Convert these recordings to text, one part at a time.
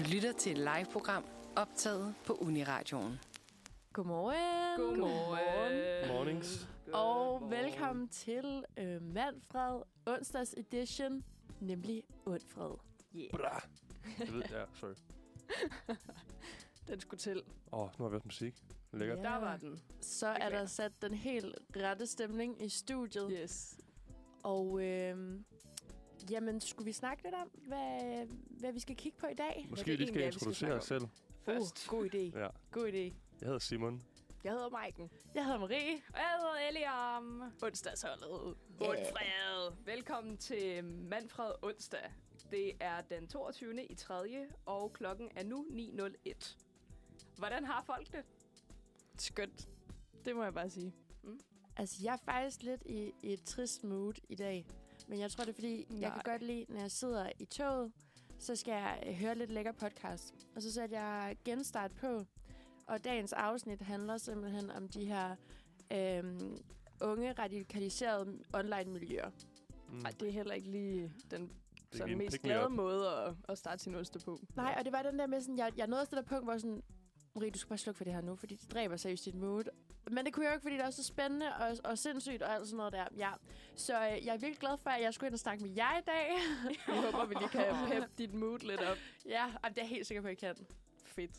Du lytter til et live-program optaget på Uniradioen. Godmorgen. Godmorgen. Mornings. Og velkommen til øh, Manfred onsdags edition, nemlig Undfred. Yeah. Bra. Jeg ved, ja, sorry. Den skulle til. Åh, oh, nu har vi hørt musik. Lækkert. Ja. Der var den. Så er der sat den helt rette stemning i studiet. Yes. Og øh, jamen, skulle vi snakke lidt om, hvad, hvad vi skal kigge på i dag? Måske vi lige skal introducere os selv. Først. Uh, god idé. Ja. God idé. Jeg hedder Simon. Jeg hedder Maiken. Jeg hedder Marie. Og jeg hedder Eliam. Onsdagsholdet. Yeah. Undfred. Velkommen til Manfred onsdag. Det er den 22. i 3. og klokken er nu 9.01. Hvordan har folk det? Skønt. Det må jeg bare sige. Mm. Altså, jeg er faktisk lidt i, i et trist mood i dag. Men jeg tror, det er fordi, Nej. jeg kan godt lide, når jeg sidder i toget, så skal jeg øh, høre lidt lækker podcast. Og så satte jeg genstart på. Og dagens afsnit handler simpelthen om de her øhm, unge radikaliserede online-miljøer. Mm. Nej, det er heller ikke lige den sådan mest glade måde at, at starte sin oste på. Nej, og det var den der med sådan, jeg, jeg nåede også det der punkt, hvor sådan, Marie, du skal bare slukke for det her nu, fordi det dræber seriøst dit mood. Men det kunne jeg jo ikke, fordi det er så spændende og, og sindssygt og alt sådan noget der. Ja. Så øh, jeg er virkelig glad for, at jeg skulle ind og snakke med jer i dag. Jeg håber, vi lige kan peppe dit mood lidt op. ja, og det er jeg helt sikker på, at jeg kan. Fedt.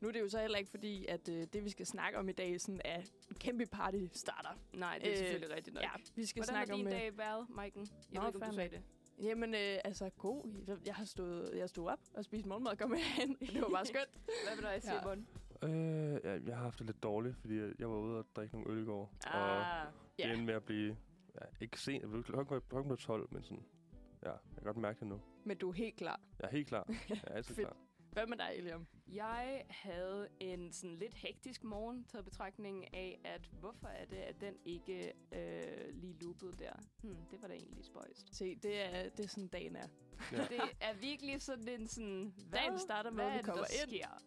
Nu er det jo så heller ikke fordi, at øh, det, vi skal snakke om i dag, sådan er en kæmpe party starter. Nej, det er Øh, selvfølgelig rigtigt nok. Ja, vi skal Hvordan snakke har din om... øh, dag været, Maiken? Jeg Nå, ved ikke, om du sagde det. Jamen, øh, altså, god. Jeg- har stået, jeg stod op og spist morgenmad og kom hen. Det var bare skønt. Hvad med dig, Ja. Simon? Øh, ja, jeg har haft det lidt dårligt, fordi jeg- jeg var ude og drikke nogle øl i går. Og Ah, det endte med at blive... Ja, ikke sent. Jeg klokken blev 12, men sådan... Ja, jeg kan godt mærke det nu. Men du er helt klar. Jeg er helt klar. Jeg er altid klar. Hvad med dig, Eliam? jeg havde en sådan lidt hektisk morgen taget betragtning af, at hvorfor er det, at den ikke øh, lige loopede der? Hmm, det var da egentlig spøjst. Se, det er, det er sådan, dagen er. Ja. Det er virkelig sådan en sådan... Hvad? Dagen starter med, Hvad at vi er det, kommer der ind. sker?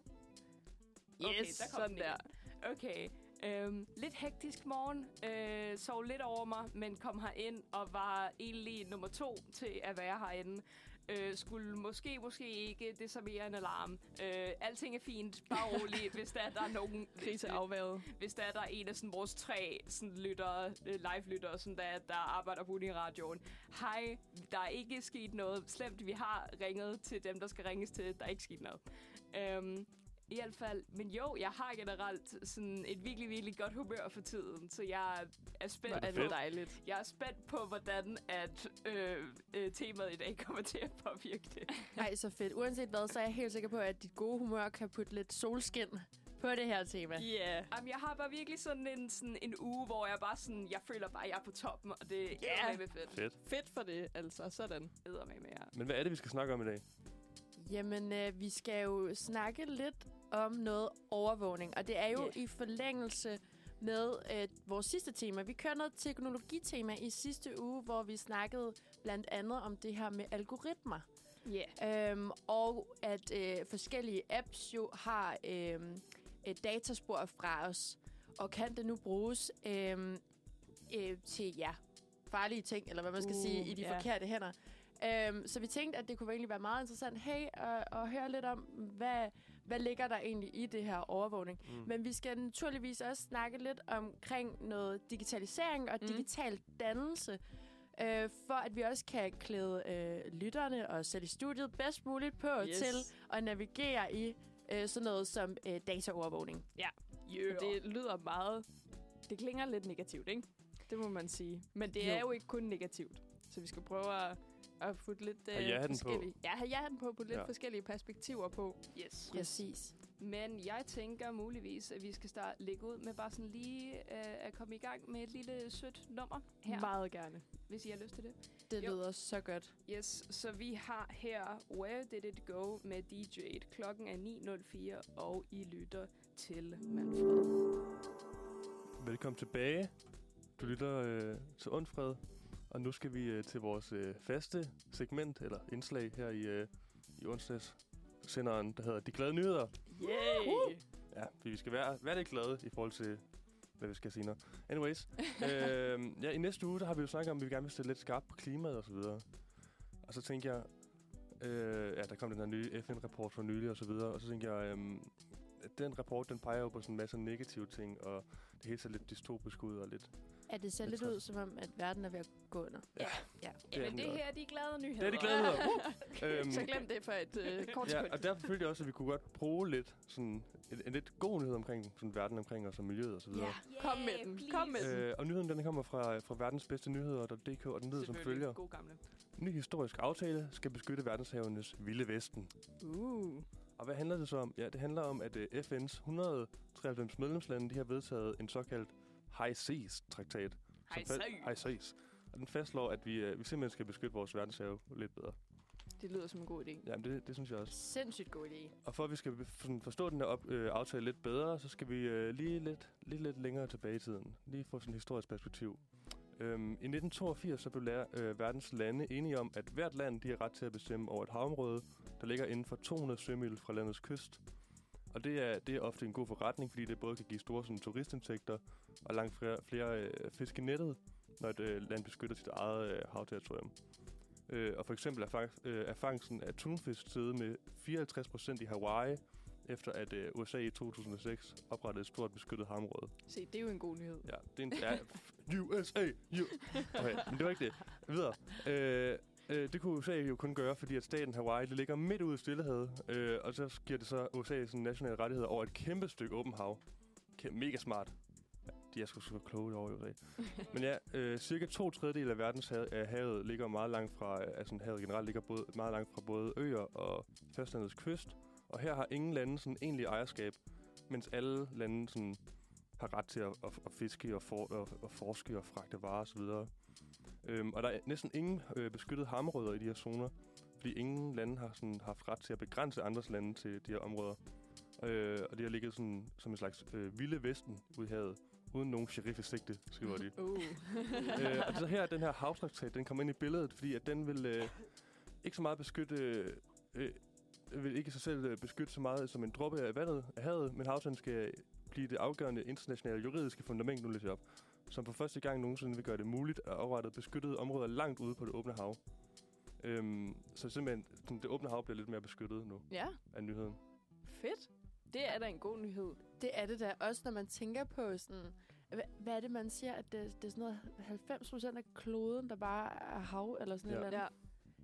Yes, der kom sådan den der. igen. Okay. Øhm, lidt hektisk morgen. Øh, sov lidt over mig, men kom herind og var egentlig nummer to til at være herinde. Øh, skulle måske, måske ikke desarmere en alarm. Øh, alting er fint. Bare rolig, hvis der, der er nogen... Krise afværet. Hvis der, der er en af sådan, vores tre sådan, lyttere, øh, live-lyttere, sådan, der, der arbejder på radioen. Hej, der er ikke sket noget slemt. Vi har ringet til dem, der skal ringes til. Der er ikke sket noget. Øhm, i hvert fald, men jo, jeg har generelt sådan et virkelig, virkelig godt humør for tiden, så jeg er spændt Hvor er fedt. det dejligt. jeg er spændt på, hvordan at øh, øh, temaet i dag kommer til at påvirke det. Nej, så fedt. Uanset hvad, så er jeg helt sikker på, at dit gode humør kan putte lidt solskin på det her tema. Ja. Yeah. Jamen, jeg har bare virkelig sådan en, sådan en uge, hvor jeg bare sådan, jeg føler bare, at jeg er på toppen, og det Ja. er med fedt. Fedt. Fedt for det, altså. Sådan. Æder med med jer. Men hvad er det, vi skal snakke om i dag? Jamen, øh, vi skal jo snakke lidt om noget overvågning, og det er jo Ja. i forlængelse med øh, vores sidste tema. Vi kørte noget teknologitema i sidste uge, hvor vi snakkede blandt andet om det her med algoritmer. Yeah. Øhm, og at øh, forskellige apps jo har øh, et dataspor fra os. Og kan det nu bruges øh, øh, til ja, farlige ting, eller hvad man skal Uh, sige, i de yeah. forkerte hænder. Øhm, så vi tænkte, at det kunne egentlig være meget interessant hey, at, at høre lidt om, hvad, hvad ligger der egentlig i det her overvågning. Mm. Men vi skal naturligvis også snakke lidt omkring noget digitalisering og Mm. digital dannelse, øh, for at vi også kan klæde øh, lytterne og i studiet bedst muligt på Yes. til at navigere i øh, sådan noget som øh, dataovervågning. Yeah. Det lyder meget... Det klinger lidt negativt, ikke? Det må man sige. Men det Jo. er jo ikke kun negativt. Så vi skal prøve at, at putte lidt øh, Ha' ja-hatten på. forskellige... Ja, have ja på. Putte lidt Ja. forskellige perspektiver på. Yes. Præcis. Men jeg tænker muligvis, at vi skal starte lægge ud med bare sådan lige øh, at komme i gang med et lille sødt nummer her, Meget gerne. hvis I har lyst til det. Det Jo. lyder så godt. Yes, så vi har her Where Did It Go med DJ. Klokken er 9.04, og I lytter til Manfred. Velkommen tilbage. Du lytter øh, til Undfred. Og nu skal vi øh, til vores øh, faste segment, eller indslag her i, øh, i onsdags senderen, der hedder De Glade Nyheder. Yay! Ja, vi skal være, være lidt glade i forhold til, hvad vi skal sige nu. Anyways, øh, ja, i næste uge, der har vi jo snakket om, at vi gerne vil stille lidt skarpt på klimaet og så videre. Og så tænkte jeg, Øh, ja, der kom den her nye FN-rapport for nylig og så videre, og så tænkte jeg, at den rapport, den peger jo på sådan en masse negative ting, og det hele ser lidt dystopisk ud og lidt... Ja, det ser lidt ud, som om, at verden er ved at gå under. Ja. ja. er Jamen, det her er de glade nyheder. Det er de glade nyheder. øhm, Så glem det for et øh, kort Ja, og derfor følte jeg også, at vi kunne godt bruge lidt sådan en, en lidt god nyhed omkring sådan verden omkring os og miljøet og så videre. Kom med den. Kom med den. Øh, og nyheden den kommer fra, fra verdens bedste nyheder.dk, og den lyder som følger. God gamle. Ny historisk aftale skal beskytte verdenshavenes vilde vesten. Uh. Og hvad handler det så om? Ja, det handler om, at uh, FN's 193 medlemslande de har vedtaget en såkaldt High Seas-traktat. High Seas. Og den fastslår, at vi, uh, vi simpelthen skal beskytte vores verdenshave lidt bedre. Det lyder som en god idé. Jamen, det, det synes jeg også. Sindssygt god idé. Og for at vi skal sådan forstå den her op, øh, aftale lidt bedre, så skal vi øh, lige, lidt, lige lidt længere tilbage i tiden. Lige få sådan et historisk perspektiv. Øhm, I 1982 så blev lærer, øh, verdens lande enige om, at hvert land de har ret til at bestemme over et havområde, der ligger inden for 200 sømil fra landets kyst. Og det er, det er ofte en god forretning, fordi det både kan give store sådan, turistindtægter og langt flere, flere øh, fisk i nettet, når et øh, land beskytter sit eget øh, havterritorium. Øh, og for eksempel er, fang, øh, er fangsten af tunfisk steget med 54 procent i Hawaii, efter at øh, USA i 2006 oprettede et stort beskyttet havområde. Se, det er jo en god nyhed. Ja, det er en... Ja, USA! U okay, men det var ikke det. Videre. Øh, øh, det kunne USA jo kun gøre, fordi at staten Hawaii det ligger midt ude i Stillehavet, øh, og så giver det så USA sådan nationale rettigheder over et kæmpe stykke åben hav. Kæm- mega smart. Ja, de er sgu så kloge over i USA. Men ja, øh, cirka to tredjedel af verdens hav, havet ligger meget langt fra, altså havet generelt ligger både, meget langt fra både øer og fastlandets kyst. Og her har ingen lande sådan egentlig ejerskab, mens alle lande sådan har ret til at, at, at fiske og, for, og, og forske og fragte varer osv. Øhm, og der er næsten ingen øh, beskyttede hamrødder i de her zoner, fordi ingen lande har sådan, haft ret til at begrænse andres lande til de her områder. Øh, og det har ligget sådan, som en slags øh, vilde vesten ude i havet, uden nogen sheriff i sigte, skriver de. Uh. øh, og så her, den her havtraktat, den kommer ind i billedet, fordi at den vil øh, ikke så meget beskytte... Øh, vil ikke sig selv øh, beskytte så meget som en dråbe af vandet af havet, men havtalen skal blive det afgørende internationale juridiske fundament, nu læser jeg op, som for første gang nogensinde vil gøre det muligt at oprette beskyttede områder langt ude på det åbne hav. Øhm, så simpelthen, det åbne hav bliver lidt mere beskyttet nu ja, af nyheden. fedt. Det er da en god nyhed. Det er det da også, når man tænker på sådan... Hvad, er det, man siger? At det, det er sådan noget 90 procent af kloden, der bare er hav eller sådan Ja. noget. Ja,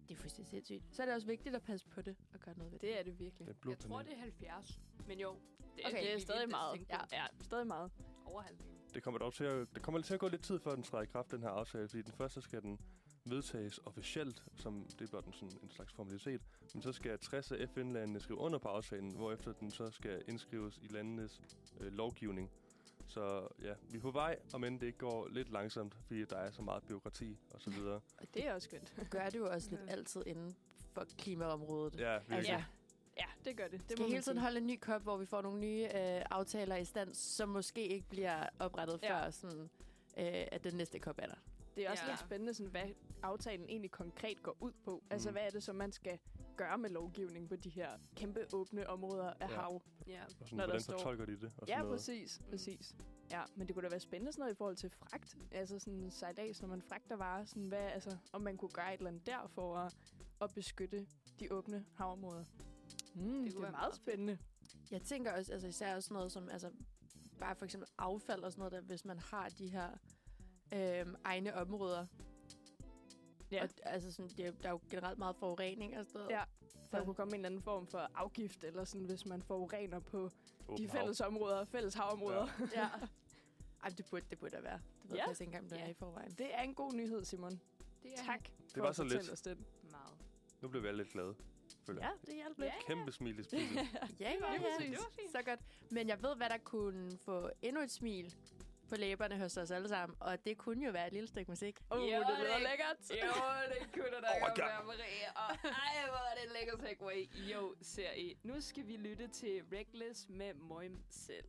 Det er fuldstændig sindssygt. Så er det også vigtigt at passe på det og gøre noget ved det. det er det virkelig. Det er Jeg tror, det er 70. Men jo, det, Okay, det er stadig meget. Ja. Ja, stadig meget. Over halvdelen. Det kommer dog til at, det kommer til at gå lidt tid, før den træder i kraft, den her aftale, fordi den første skal den vedtages officielt, som det er blot en, sådan, en slags formalitet, men så skal 60 af FN-landene skrive under på aftalen, hvorefter den så skal indskrives i landenes øh, lovgivning. Så ja, vi er på vej, om end det ikke går lidt langsomt, fordi der er så meget byråkrati og så videre. Og det er også skønt. Gør det jo også lidt altid inden for klimaområdet. Ja, virkelig. Altså, Ja, ja, det gør det. Det må skal man hele tiden holde en ny kop, hvor vi får nogle nye øh, aftaler i stand, som måske ikke bliver oprettet Ja. før sådan, øh, at den næste kop er der. Det er også Ja. lidt spændende, sådan, hvad aftalen egentlig konkret går ud på. Altså, Mm. hvad er det, som man skal gøre med lovgivning på de her kæmpe åbne områder af Ja. hav? Ja. Og sådan, når der hvordan står- fortolker de det? Og Ja, noget. præcis. Mm. præcis. Ja, men det kunne da være spændende sådan noget i forhold til fragt. Altså sådan sejlads, når man fragter varer. Sådan, hvad, altså, om man kunne gøre et eller andet der for at, at beskytte de åbne havområder. Mm, det, det er meget, meget fedt. spændende. Jeg tænker også, altså især også noget som, altså bare for eksempel affald og sådan noget, der, hvis man har de her øh, egne områder. Ja. Og, altså sådan, det, er- der er jo generelt meget forurening og sådan noget. Ja. Der Så- kunne komme en eller anden form for afgift, eller sådan, hvis man forurener på Åben de hav. fælles områder, fælles havområder. Ja. ja. Ej, det burde, det burde der være. Det ved Ja. jeg faktisk ikke engang, om der Ja. er i forvejen. Det er en god nyhed, Simon. Det er Tak for var så lidt. os den. meget. Nu bliver vi alle lidt glade. Føler Ja, det hjalp lidt. Kæmpe smil i spillet. Ja, ja, var ja. præcis. Det var fint. Så godt. Men jeg ved, hvad der kunne få endnu et smil på læberne hos os alle sammen. Og det kunne jo være et lille stykke musik. Uh, Jo, det lyder det- lækkert. Jo, det kunne da Overgang. godt være, Maria. Og ej, hvor er det en lækker segway. Jo, ser I. Nu skal vi lytte til Reckless med Moim selv.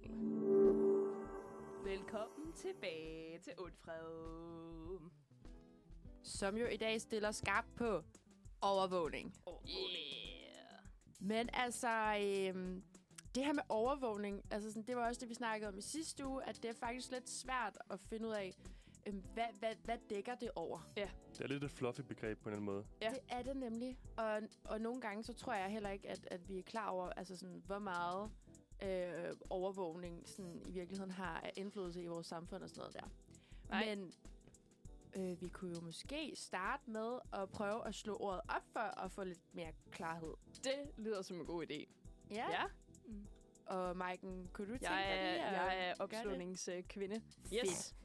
Velkommen tilbage til Utfred. Som jo i dag stiller skarpt på overvågning. Yeah. Men altså, øhm, det her med overvågning, altså sådan, det var også det, vi snakkede om i sidste uge, at det er faktisk lidt svært at finde ud af, øhm, hvad, hvad, hvad dækker det over? Det er lidt et fluffy begreb på en eller anden måde. Ja. Ja. Det er det nemlig. Og, og nogle gange, så tror jeg heller ikke, at, at vi er klar over, altså sådan, hvor meget øh, overvågning sådan, i virkeligheden har af indflydelse i vores samfund og sådan noget der. Nej. Men øh, vi kunne jo måske starte med at prøve at slå ordet op for at få lidt mere klarhed. Det lyder som en god idé. Ja. ja. Og Maiken, kunne du tænke Jeg er, dig lige at jeg er opslutningskvinde. Fedt. Yes.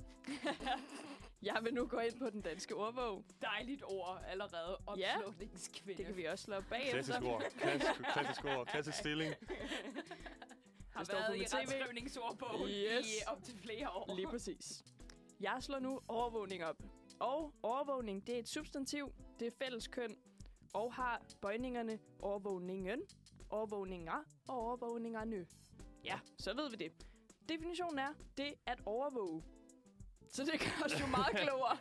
jeg vil nu gå ind på den danske ordbog. Dejligt ord allerede. Ja. Opslutningskvinde. Det kan vi også slå bagefter. Klassisk ord. Klassisk, klassisk ord. Klassisk stilling. har Det står på været i retskrivningsordbogen Yes. i op til flere år. Lige præcis. Jeg slår nu overvågning op. Og overvågning, det er et substantiv, det er fælleskøn, og har bøjningerne overvågningen, overvågninger og overvågningerne. Ja, så ved vi det. Definitionen er, det at overvåge. Så det gør os jo meget klogere.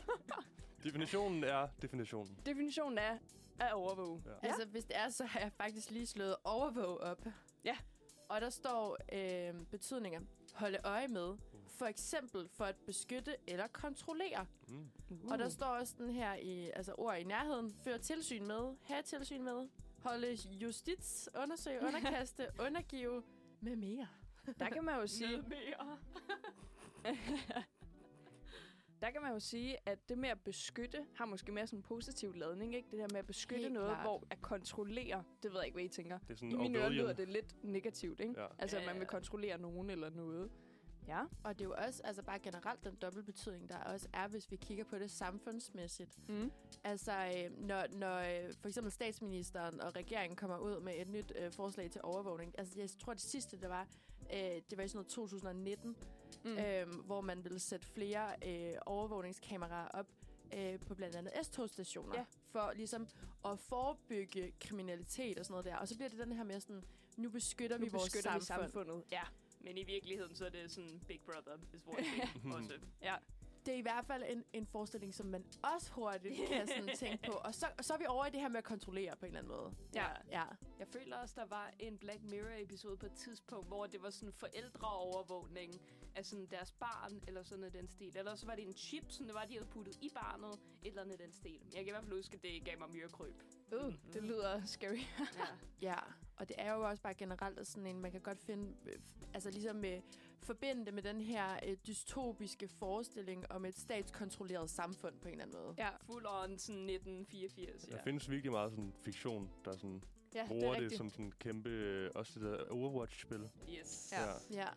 Definitionen er definitionen. Definitionen er at overvåge. Ja. Altså, hvis det er, så har jeg faktisk lige slået overvåg op. Ja. Og der står øh, betydninger. Holde øje med. For eksempel for at beskytte eller kontrollere. Mm. Uh. Og der står også den her i, altså ord i nærheden. Føre tilsyn med. Have tilsyn med. Holde justits. Undersøge. Underkaste. undergive. Med mere. Der kan man jo sige, mere. der kan man jo sige, at det med at beskytte har måske mere sådan en positiv ladning, ikke? Det der med at beskytte Helt noget, klart. hvor at kontrollere, det ved jeg ikke, hvad I tænker. Det er sådan I mine ører lyder det lidt negativt, ikke? Ja. Altså, at man vil ja. kontrollere nogen eller noget. Ja. Og det er jo også altså bare generelt den dobbeltbetydning, der også er, hvis vi kigger på det samfundsmæssigt. Mm. Altså, øh, når, når øh, for eksempel statsministeren og regeringen kommer ud med et nyt øh, forslag til overvågning. Altså, jeg tror, det sidste, det var, øh, det var i sådan noget 2019, Mm. øh, hvor man ville sætte flere øh, overvågningskameraer op øh, på blandt andet S-togstationer. Ja. For ligesom at forebygge kriminalitet og sådan noget der. Og så bliver det den her med sådan, nu beskytter nu vi vores beskytter vi samfund. samfundet. Ja. Men i virkeligheden, så er det sådan Big Brother is watching også. ja. Det er i hvert fald en, en forestilling, som man også hurtigt kan sådan tænke på. Og så, så er vi over i det her med at kontrollere på en eller anden måde. Ja. Ja. Jeg føler også, der var en Black Mirror-episode på et tidspunkt, hvor det var sådan forældreovervågning af sådan deres barn, eller sådan noget den stil. Eller så var det en chip, som det var, de havde puttet i barnet, et eller andet den stil. Jeg kan i hvert fald huske, at det gav mig myrekryb. Uh, det lyder scary. Ja. Ja, og det er jo også bare generelt sådan en, man kan godt finde, øh, altså ligesom med, forbinde det med den her øh, dystopiske forestilling om et statskontrolleret samfund på en eller anden måde. Ja, Full on sådan 1984, ja. Der findes virkelig meget sådan fiktion, der sådan ja det er bruger det rigtigt. som sådan kæmpe... øh, Også det der Overwatch-spil. Yes. Ja. Ja. Ja,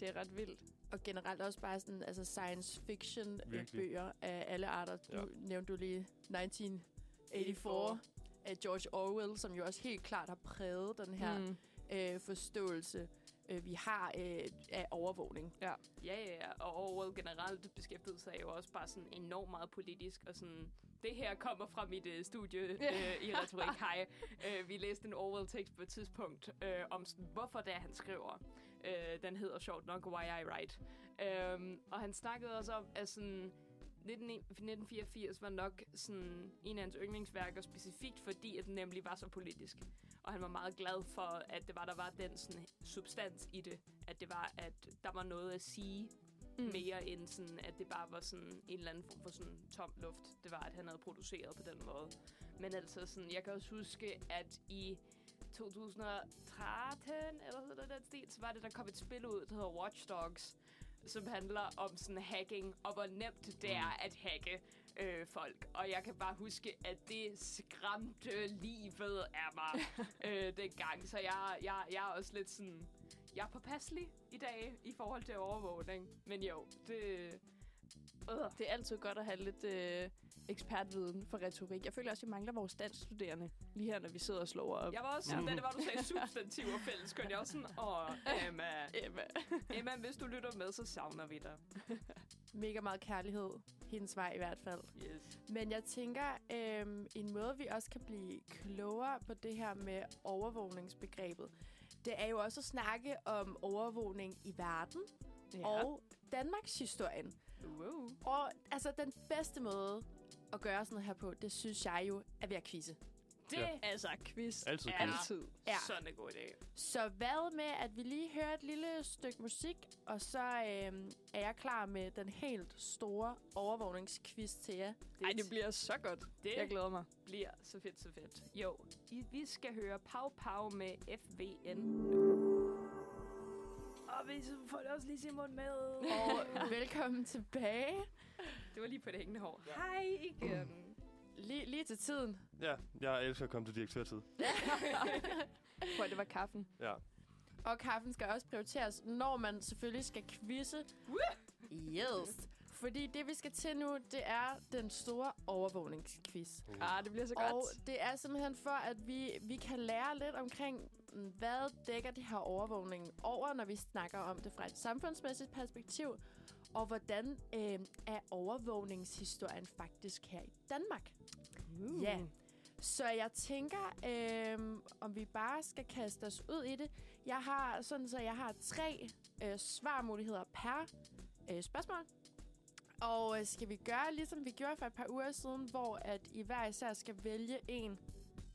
Det er ret vildt. og generelt også bare sådan, altså science fiction øh, Virkelig. bøger af alle arter. Nu Ja. nævnte du lige 1984 af George Orwell, som jo også helt klart har præget den her Mm. øh, forståelse, øh, vi har øh, af overvågning. Ja, ja, ja. Og Orwell generelt beskæftigede sig jo også bare sådan enormt meget politisk, og sådan, det her kommer fra mit øh, studie øh, i retorik. Hej. Øh, vi læste en Orwell-tekst på et tidspunkt øh, om, sådan, hvorfor det er, han skriver. Øh, den hedder sjovt nok Why I Write. Øh, og han snakkede også om, at sådan, 19, 1984 var nok sådan en af hans yndlingsværker, specifikt fordi, at den nemlig var så politisk. Og han var meget glad for, at det var, der var den sådan, substans i det. At det var, at der var noget at sige Mm. mere end sådan, at det bare var sådan en eller anden form for sådan tom luft. Det var, at han havde produceret på den måde. Men altså sådan, jeg kan også huske, at i 2013, eller sådan noget den stil, så var det, der kom et spil ud, der hedder Watch Dogs, som handler om sådan hacking, og hvor nemt det er at hacke øh, folk. Og jeg kan bare huske, at det skræmte livet af mig øh, dengang. Så jeg, jeg, jeg er også lidt sådan... Jeg er påpasselig i dag i forhold til overvågning. Men jo, det... Øh. Det er altid godt at have lidt øh, ekspertviden for retorik. Jeg føler også, at vi mangler vores danskstuderende. Lige her, når vi sidder og slår op. Jeg var også sådan, Ja. da det var, du sagde substantiv og fælleskøn. Jeg var sådan, åh, Emma, Emma. Emma, hvis du lytter med, så savner vi dig. Mega meget kærlighed. Hendes vej i hvert fald. Yes. Men jeg tænker, øhm, en måde, vi også kan blive klogere på det her med overvågningsbegrebet, det er jo også at snakke om overvågning i verden Ja. og Danmarks historien. Wow. Og altså, den bedste måde at gøre sådan noget her på, det synes jeg jo er ved at quizze. Det Ja. altså quiz. Altid er quiz. altid. Ja. Sådan en god idé. Så hvad med, at vi lige hører et lille stykke musik, og så øhm, er jeg klar med den helt store overvågningsquiz til jer. Ej, det bliver så godt. Det Jeg glæder mig. bliver så fedt, så fedt. Jo, I, vi skal høre Pau Pau med FVN. Og vi får det også lige Simon med. Og velkommen tilbage. Det var lige på det hængende hår. Hej igen. Lige, lige til tiden. Ja, jeg elsker at komme til direktørtid. Prøv, det var kaffen. Ja. Og kaffen skal også prioriteres, når man selvfølgelig skal quizze. Yes. Fordi det, vi skal til nu, det er den store overvågningsquiz. Ah, det bliver så godt. Og det er simpelthen for, at vi, vi kan lære lidt omkring, mm, hvad dækker det her overvågning over, når vi snakker om det fra et samfundsmæssigt perspektiv, og hvordan øh, er overvågningshistorien faktisk her i Danmark. Uh. Ja. Så jeg tænker, øh, om vi bare skal kaste os ud i det. Jeg har sådan, så jeg har tre øh, svarmuligheder per øh, spørgsmål. Og øh, skal vi gøre, ligesom vi gjorde for et par uger siden, hvor at I hver især skal vælge en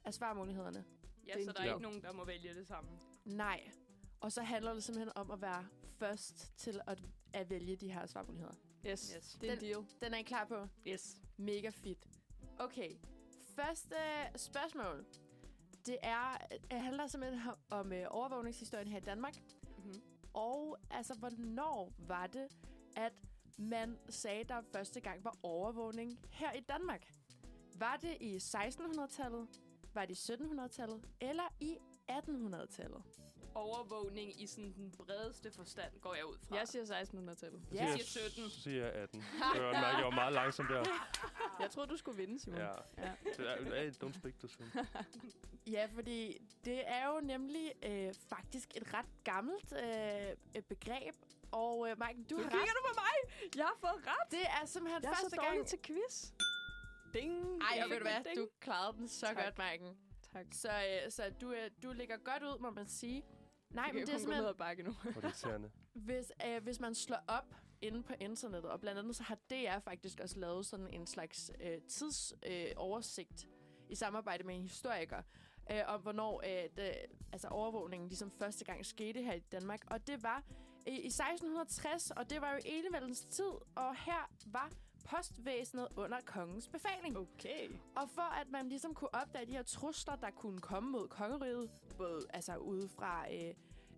af svarmulighederne? Ja, Det så der er deal. ikke nogen, der må vælge det samme. Nej. Og så handler det simpelthen om at være først til at, at vælge de her svarmuligheder. Yes. Yes. Det er en Den- deal. Den er I klar på? Yes. Mega fedt. Okay. Første spørgsmål. Det er, det handler simpelthen om øh, overvågningshistorien her i Danmark. Mm-hmm. Og altså, hvornår var det, at man sagde, der første gang var overvågning her i Danmark? Var det i 1600-tallet? Var det i 1700-tallet? Eller i 1800-tallet? Overvågning i sådan den bredeste forstand går jeg ud fra. Jeg siger 1600-tallet. Ja. Jeg siger 17. Så siger jeg 18. Jeg var, mærke, jeg var meget langsom der. Jeg troede, du skulle vinde, Simon. Ja. Ja. Det er, hey, don't speak the soon. Ja, fordi det er jo nemlig øh, faktisk et ret gammelt øh, begreb. Og øh, Mike, du Nu har kigger ret. du på mig! Jeg har fået ret! Det er simpelthen Jeg er så første dårlig gang. til quiz. Ding! Ej, Jeg ved du hvad? ding. Du klarede den så Tak. godt, Mike. Tak. Så, øh, så du, øh, du ligger godt ud, må man sige. Nej, Jeg men det er ned simpelthen, ad bakke nu. Er det hvis, øh, hvis man slår op inde på internettet, og blandt andet så har DR faktisk også lavet sådan en slags øh, tidsoversigt øh, i samarbejde med en historiker, øh, om hvornår øh, det, altså overvågningen ligesom første gang skete her i Danmark. Og det var i, i 1660, og det var jo enevældens tid, og her var postvæsenet under kongens befaling. Okay. Og for at man ligesom kunne opdage de her trusler, der kunne komme mod kongeriget, både altså ude fra øh,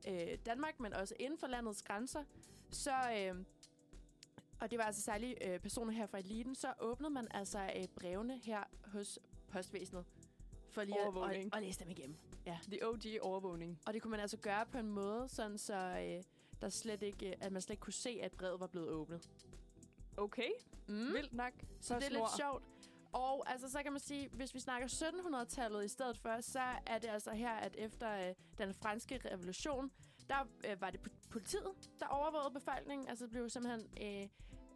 øh, Danmark, men også inden for landets grænser, så, øh, og det var altså særligt øh, personer her fra eliten, så åbnede man altså øh, brevene her hos postvæsenet, for lige at, Overvågning. at, at læse dem igennem. The OG overvågning. Og det kunne man altså gøre på en måde, sådan så øh, der slet ikke, øh, at man slet ikke kunne se, at brevet var blevet åbnet. Okay. Mm. Vildt nok. Så det er lidt sjovt. Og altså, så kan man sige, hvis vi snakker 1700-tallet i stedet for, så er det altså her, at efter øh, den franske revolution, der øh, var det po- politiet, der overvågede befolkningen. Altså, det blev simpelthen øh,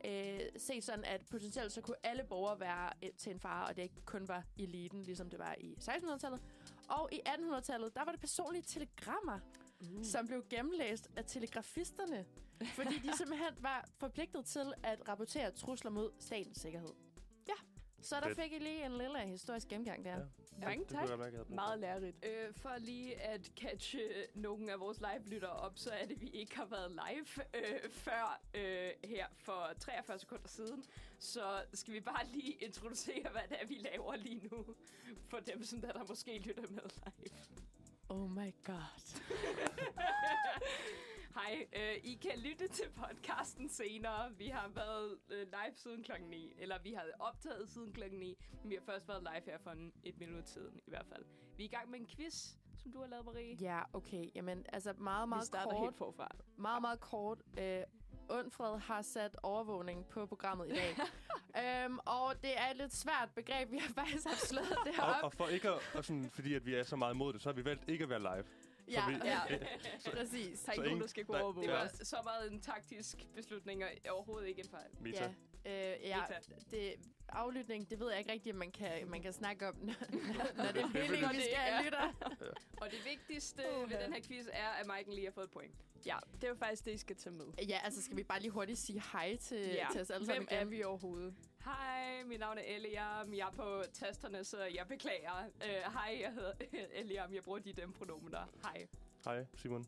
øh, set sådan, at potentielt så kunne alle borgere være øh, til en fare, og det ikke kun var eliten, ligesom det var i 1600-tallet. Og i 1800-tallet, der var det personlige telegrammer, Uh. som blev gennemlæst af telegrafisterne, fordi de simpelthen var forpligtet til at rapportere trusler mod statens sikkerhed. Ja, så der Fedt. fik I lige en lille historisk gennemgang der. Ja. Mange det, det tak. brug for. Meget lærerigt. Øh, for lige at catche nogle af vores live-lyttere op, så er det, vi ikke har været live øh, før øh, her for 43 sekunder siden. Så skal vi bare lige introducere, hvad det er, vi laver lige nu, for dem, som der, der måske lytter med live. Oh my god. Hej, øh, I kan lytte til podcasten senere. Vi har været øh, live siden klokken 9, eller vi har optaget siden klokken 9, men vi har først været live her for en, et minut siden i hvert fald. Vi er i gang med en quiz, som du har lavet, Marie. Ja, okay. Jamen, altså meget, Vi meget starter kort. helt forfra. Meget, meget kort. Øh, Undfred har sat overvågning på programmet i dag. øhm, og det er et lidt svært begreb. Vi har faktisk haft slået det her Og, op. og for ikke at, og sådan, fordi at vi er så meget imod det, så har vi valgt ikke at være live. Ja, vi, ja. så, præcis. Der er Så ikke nogen, der skal nej, overvåge Det Ja. var os. så meget en taktisk beslutning, og overhovedet ikke en fejl. Meta. Ja, øh, ja det, aflytning, det ved jeg ikke rigtigt, om man kan, man kan snakke om, når, når det er meningen, vi Det skal er- have lytter. Og det vigtigste Uha. ved den her quiz er, at Maiken lige har fået et point. Ja, det er jo faktisk det, I skal tage med. Ja, altså skal vi bare lige hurtigt sige hej til, Ja. til os alle Hvem sammen er igen? vi overhovedet? Hej, mit navn er Eliam. Jeg er på tasterne, så jeg beklager. Uh, hej, jeg hedder Eliam. Jeg bruger de dem pronomener. Hej. Hej, Simon.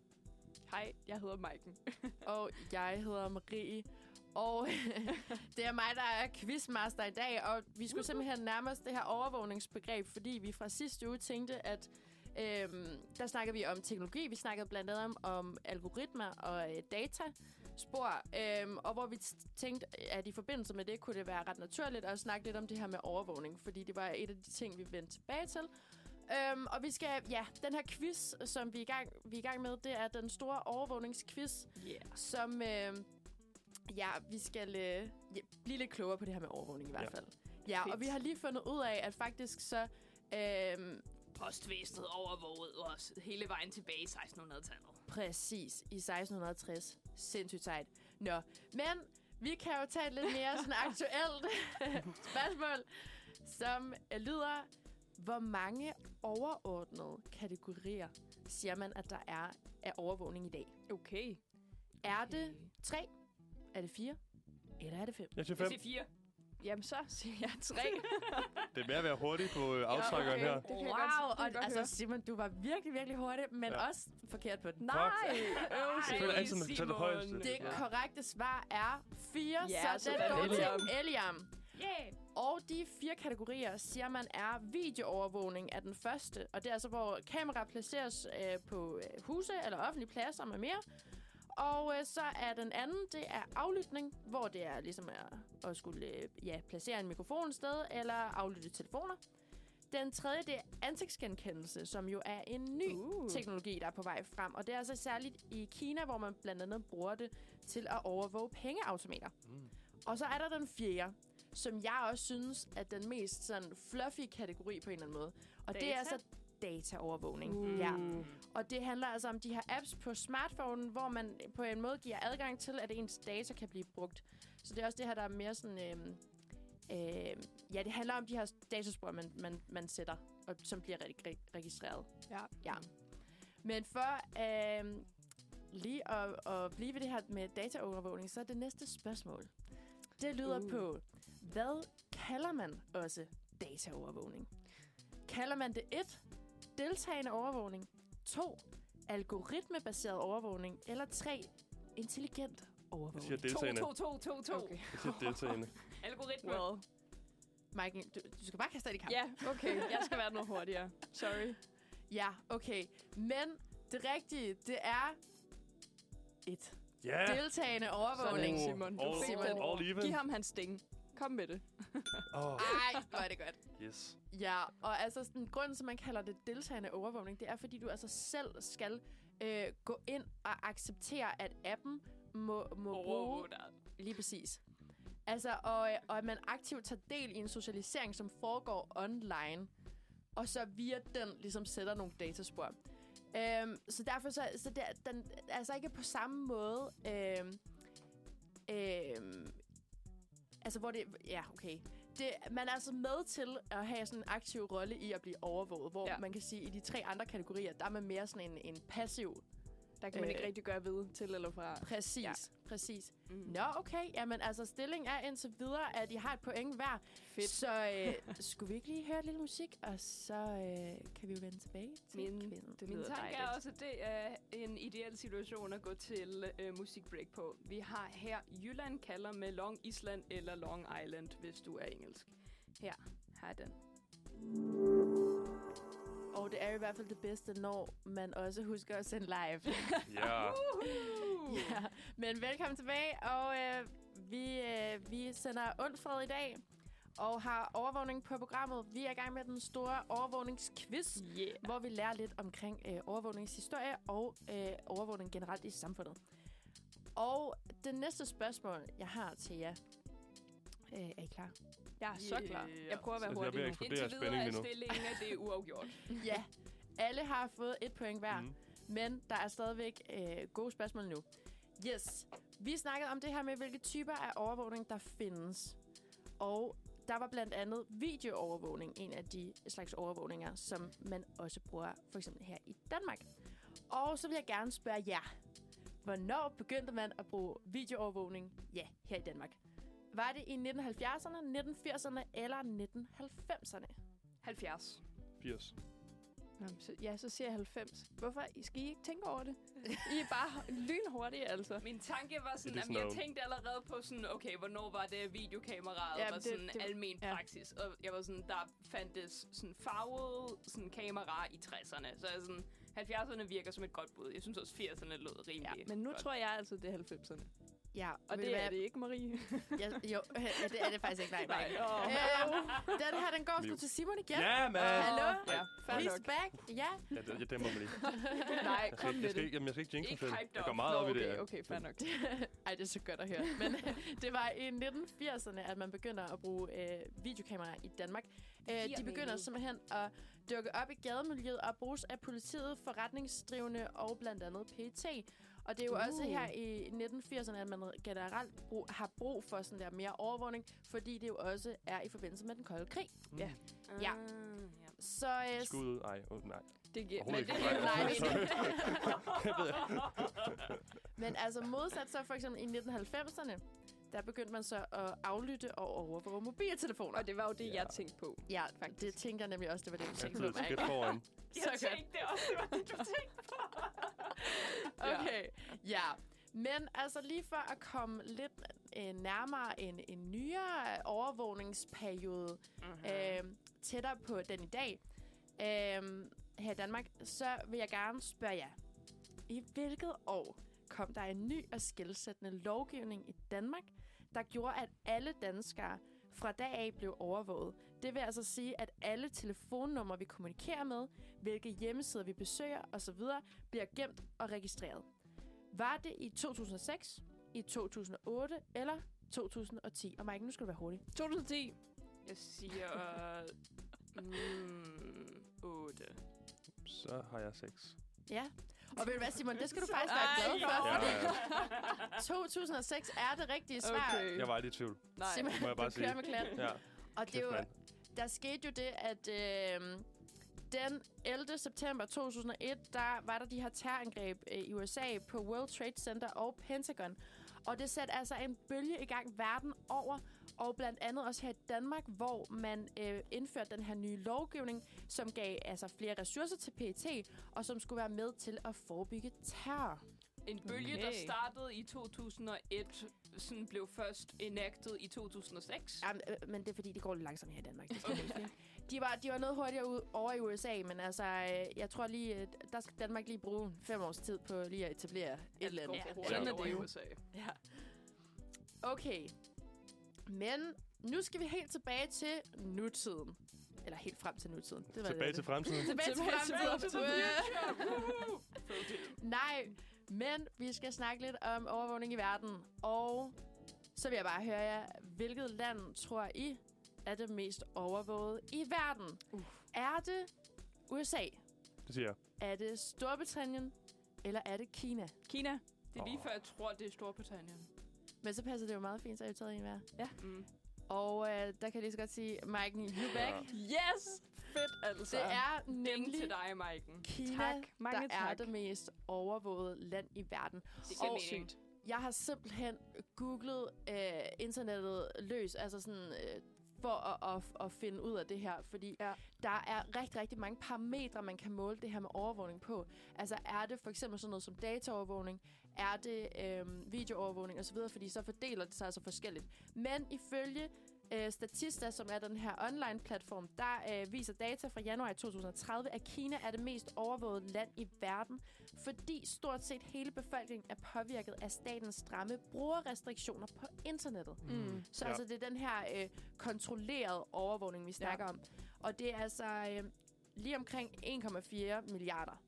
Hej, jeg hedder Maiken. Og jeg hedder Marie. Og det er mig, der er quizmaster i dag, og vi skulle simpelthen nærme os det her overvågningsbegreb, fordi vi fra sidste uge tænkte, at øhm, der snakkede vi om teknologi, vi snakkede blandt andet om, om algoritmer og øh, dataspor, øhm, og hvor vi tænkte, at i forbindelse med det kunne det være ret naturligt at snakke lidt om det her med overvågning, fordi det var et af de ting, vi vendte tilbage til. Øhm, og vi skal, ja, den her quiz, som vi er, i gang, vi er i gang med, det er den store overvågningsquiz, Yeah. som, øh, ja, vi skal øh, ja, blive lidt klogere på det her med overvågning i hvert Ja. fald. Ja, og Fedt. vi har lige fundet ud af, at faktisk så... Øh, Postvæsenet overvågede os hele vejen tilbage i 1600-tallet. præcis, i 1660. Sindssygt sejt. Nå, men vi kan jo tage et lidt mere sådan aktuelt spørgsmål, som øh, lyder, hvor mange overordnede kategorier siger man, at der er af overvågning i dag? Okay. Er det tre? Er det fire? Eller er det fem? Jeg siger Jeg fem. siger fire. Jamen, så siger jeg tre. Det er med at være hurtig på øh, aftrækkeren okay. her. Det kan jeg wow, godt- det kan jeg og, godt altså høre. Simon, du var virkelig, virkelig hurtig, men Ja. ja. også forkert på den. Nej! Jeg føler altid, man det højeste. Det Ja. korrekte svar er fire, Ja, så den sådan. går Eliam. til Eliam. Yeah. Og de fire kategorier siger man er videoovervågning af den første. Og det er altså, hvor kamera placeres øh, på øh, huse eller offentlige pladser med mere. Og øh, så er den anden, det er aflytning, hvor det er ligesom at, at skulle øh, ja, placere en mikrofon et sted eller aflytte telefoner. Den tredje, det er ansigtsgenkendelse, som jo er en ny Uh. teknologi, der er på vej frem. Og det er altså særligt i Kina, hvor man blandt andet bruger det til at overvåge pengeautomater. Mm. Og så er der den fjerde, som jeg også synes er den mest sådan fluffy kategori på en eller anden måde. Og det er Data? altså dataovervågning. Uh. Ja. Og det handler altså om de her apps på smartphone, hvor man på en måde giver adgang til, at ens data kan blive brugt. Så det er også det her, der er mere sådan... Øhm, øh, ja, det handler om de her dataspor, man, man, man sætter, og som bliver re- re- registreret. Ja. Ja. Men for øh, lige at, at blive ved det her med dataovervågning, så er det næste spørgsmål. Det lyder Uh. på, hvad kalder man også dataovervågning? Kalder man det 1. Deltagende overvågning 2. Algoritmebaseret overvågning eller 3. Intelligent Jeg overvågning? siger To, deltagende. to, to, to, to. Okay. Jeg siger deltagende. Algoritme. Well. Mike, du, du skal bare kaste dig i kamp. Ja, okay. Jeg skal være noget hurtigere. Sorry. ja, okay. Men det rigtige, det er 1. Ja! Deltagende overvågning. Sådan, Simon. All, den. all even. Giv ham hans sting. Kom med det. Oh, Ej, hvor er det godt. yes. Ja, og altså sådan, grunden til, man kalder det deltagende overvågning, det er, fordi du altså selv skal øh, gå ind og acceptere, at appen må, må bruge... Lige præcis. Altså, og, og at man aktivt tager del i en socialisering, som foregår online, og så via den ligesom sætter nogle dataspor. Øhm, så derfor så, så det, er- den er altså ikke på samme måde... Øhm, øhm, altså, hvor det... Ja, okay. Det, man er altså med til at have sådan en aktiv rolle i at blive overvåget, hvor Ja. man kan sige, at i de tre andre kategorier, der er man mere sådan en, en passiv Der kan man Øh. ikke rigtig gøre ved til eller fra. Præcis, Ja. præcis. Mm. Nå, okay. Jamen, altså, stillingen er indtil videre, at I har et point hver. Fedt. Så øh, skulle vi ikke lige høre lidt musik, og så øh, kan vi jo vende tilbage til Min- kvinden. Det Min tanke er også, at det er en ideel situation at gå til øh, musikbreak på. Vi har her Jylland kalder med Long Island eller Long Island, hvis du er engelsk. Her har den. Og det er i hvert fald det bedste, når man også husker at sende live. Ja. ja. Men velkommen tilbage, og øh, vi, øh, vi sender Undfred i dag, og har overvågning på programmet. Vi er i gang med den store overvågningsquiz. Yeah. hvor vi lærer lidt omkring øh, overvågningshistorie og øh, overvågning generelt i samfundet. Og det næste spørgsmål, jeg har til jer. Øh, er I klar? Jeg er så klar. Jeg prøver at være Så jeg hurtig bliver nu. eksploderet af Indtil videre spænding er lige nu. stillingen, at det er uafgjort. ja. Alle har fået et point hver, mm. men der er stadigvæk øh, gode spørgsmål nu. Yes. Vi snakkede om det her med, hvilke typer af overvågning, der findes. Og der var blandt andet videoovervågning, en af de slags overvågninger, som man også bruger for eksempel her i Danmark. Og så vil jeg gerne spørge jer, hvornår begyndte man at bruge videoovervågning, ja, her i Danmark? Var det i 1970'erne, 1980'erne eller 1990'erne? 70. 80. Nå, så, ja, så siger jeg 90. Hvorfor? I skal I ikke tænke over det? I er bare lynhurtige, altså. Min tanke var sådan, at jeg tænkte allerede på sådan, okay, hvornår var det videokameraet Ja, var det- sådan det- almen ja. praksis. Og jeg var sådan, der fandtes sådan farvede sådan kamera i 60'erne. Så jeg sådan, 70'erne virker som et godt bud. Jeg synes også, 80'erne lød Ja, rimelig men nu godt. tror jeg altså, det er 90'erne. Ja, Og det er det ikke, Marie. Ja, jo, ja, det er det faktisk ikke. Nej, nej. Åh. Øhm, den her, den går sgu til Simon igen. Ja, man! Hallo? Ja, He's nok. back. Ja. Ja, det, jeg dæmmer mig lige. Nej, Jeg kom med jeg skal, det. jamen, jeg skal ikke jinx Ikke Jeg går meget Nå, op i det okay, okay, fair nok. Ej, det er så godt at høre. Men øh, det var i 1980'erne, at man begynder at bruge øh, videokameraer i Danmark. Øh, de begynder simpelthen at dukke op i gademiljøet og bruges af politiet, forretningsdrivende og blandt andet PET. Og det er jo uh. også Uh. her i 1980'erne, at man generelt brug, har brug for sådan der mere overvågning, fordi det jo også er i forbindelse med den kolde krig. Ja. Ja. Ah, ja. Så øh, Skud ud. Ej, oh, nej. Det giver, men ikke. det, Nej, nej, Jeg ikke. Men altså modsat så for eksempel i 1990'erne, der begyndte man så at aflytte og overvåge mobiltelefoner. og det var jo det, Ja. jeg tænkte på. Ja, faktisk. det tænker jeg nemlig også, det var det, du tænkte på. et skridt foran. Så Jeg godt. tænkte også, det var det, du tænkte på. Okay, ja. Men altså lige for at komme lidt øh, nærmere en, en nyere overvågningsperiode, Mm-hmm. øh, tættere på den i dag, øh, her i Danmark, så vil jeg gerne spørge jer. I hvilket år kom der en ny og skældsættende lovgivning i Danmark, der gjorde, at alle danskere fra dag af blev overvåget? Det vil altså sige, at alle telefonnumre, vi kommunikerer med, hvilke hjemmesider vi besøger osv., bliver gemt og registreret. Var det i 2006, i 2008 eller 2010? Og Mike, nu skal du være hurtig. 2010. Jeg siger... Mm, 8. Så har jeg seks. Ja. Og ved du hvad, Simon, det skal du faktisk være glad for, Ja, fordi ja. 2006 er det rigtige svar. Okay. Jeg var aldrig i tvivl. Nej. Simon, Må jeg bare du kører sige. med klat. Ja, Og det er kæft, jo, der skete jo det, at øh, den 11. september 2001, der var der de her terrorangreb øh, i USA på World Trade Center og Pentagon. Og det satte altså en bølge i gang verden over, og blandt andet også her i Danmark, hvor man øh, indførte den her nye lovgivning, som gav altså flere ressourcer til PET, og som skulle være med til at forebygge terror. En bølge, der Okay. startede i 2001, sådan blev først enacted i 2006. Jamen, øh, men det er fordi, det går lidt langsomt her i Danmark. Det okay. De var, de var noget hurtigere ud, over i USA, men altså, øh, jeg tror lige, øh, der skal Danmark lige bruge fem års tid på lige at etablere et eller andet. Ja, sådan er det i USA. Ja. Okay. Men nu skal vi helt tilbage til nutiden. Eller helt frem til nutiden. Det var Tilbage det. til fremtiden. Tilbage til Tilbage til fremtiden. Nej, men vi skal snakke lidt om overvågning i verden. Og så vil jeg bare høre jer, hvilket land tror I er det mest overvåget i verden? Uh. Er det USA? Det siger jeg. Er det Storbritannien? Eller er det Kina? Kina. Det er lige Åh. før, jeg tror, det er Storbritannien. Men så passer det jo meget fint, så har I taget en hver. Mm. Og øh, der kan jeg lige så godt sige, Mike, you back. Yes! Fedt, altså. Det er Ding nemlig til dig, Maiken. Kina, Tak. Mange der er tak. det mest overvågede land i verden. Det Og- mening. Jeg har simpelthen googlet øh, internettet løs, altså sådan øh, for at, at, at finde ud af det her, fordi Ja. ja. der er rigtig, rigtig mange parametre, man kan måle det her med overvågning på. Altså er det for eksempel sådan noget som dataovervågning, er det øh, videoovervågning osv., fordi så fordeler det sig altså forskelligt. Men ifølge øh, Statista, som er den her online-platform, der øh, viser data fra januar 2030, at Kina er det mest overvågede land i verden, fordi stort set hele befolkningen er påvirket af statens stramme brugerrestriktioner på internettet. Mm. Så Ja. altså, det er den her øh, kontrollerede overvågning, vi snakker ja. om. Og det er altså øh, lige omkring 1,4 milliarder.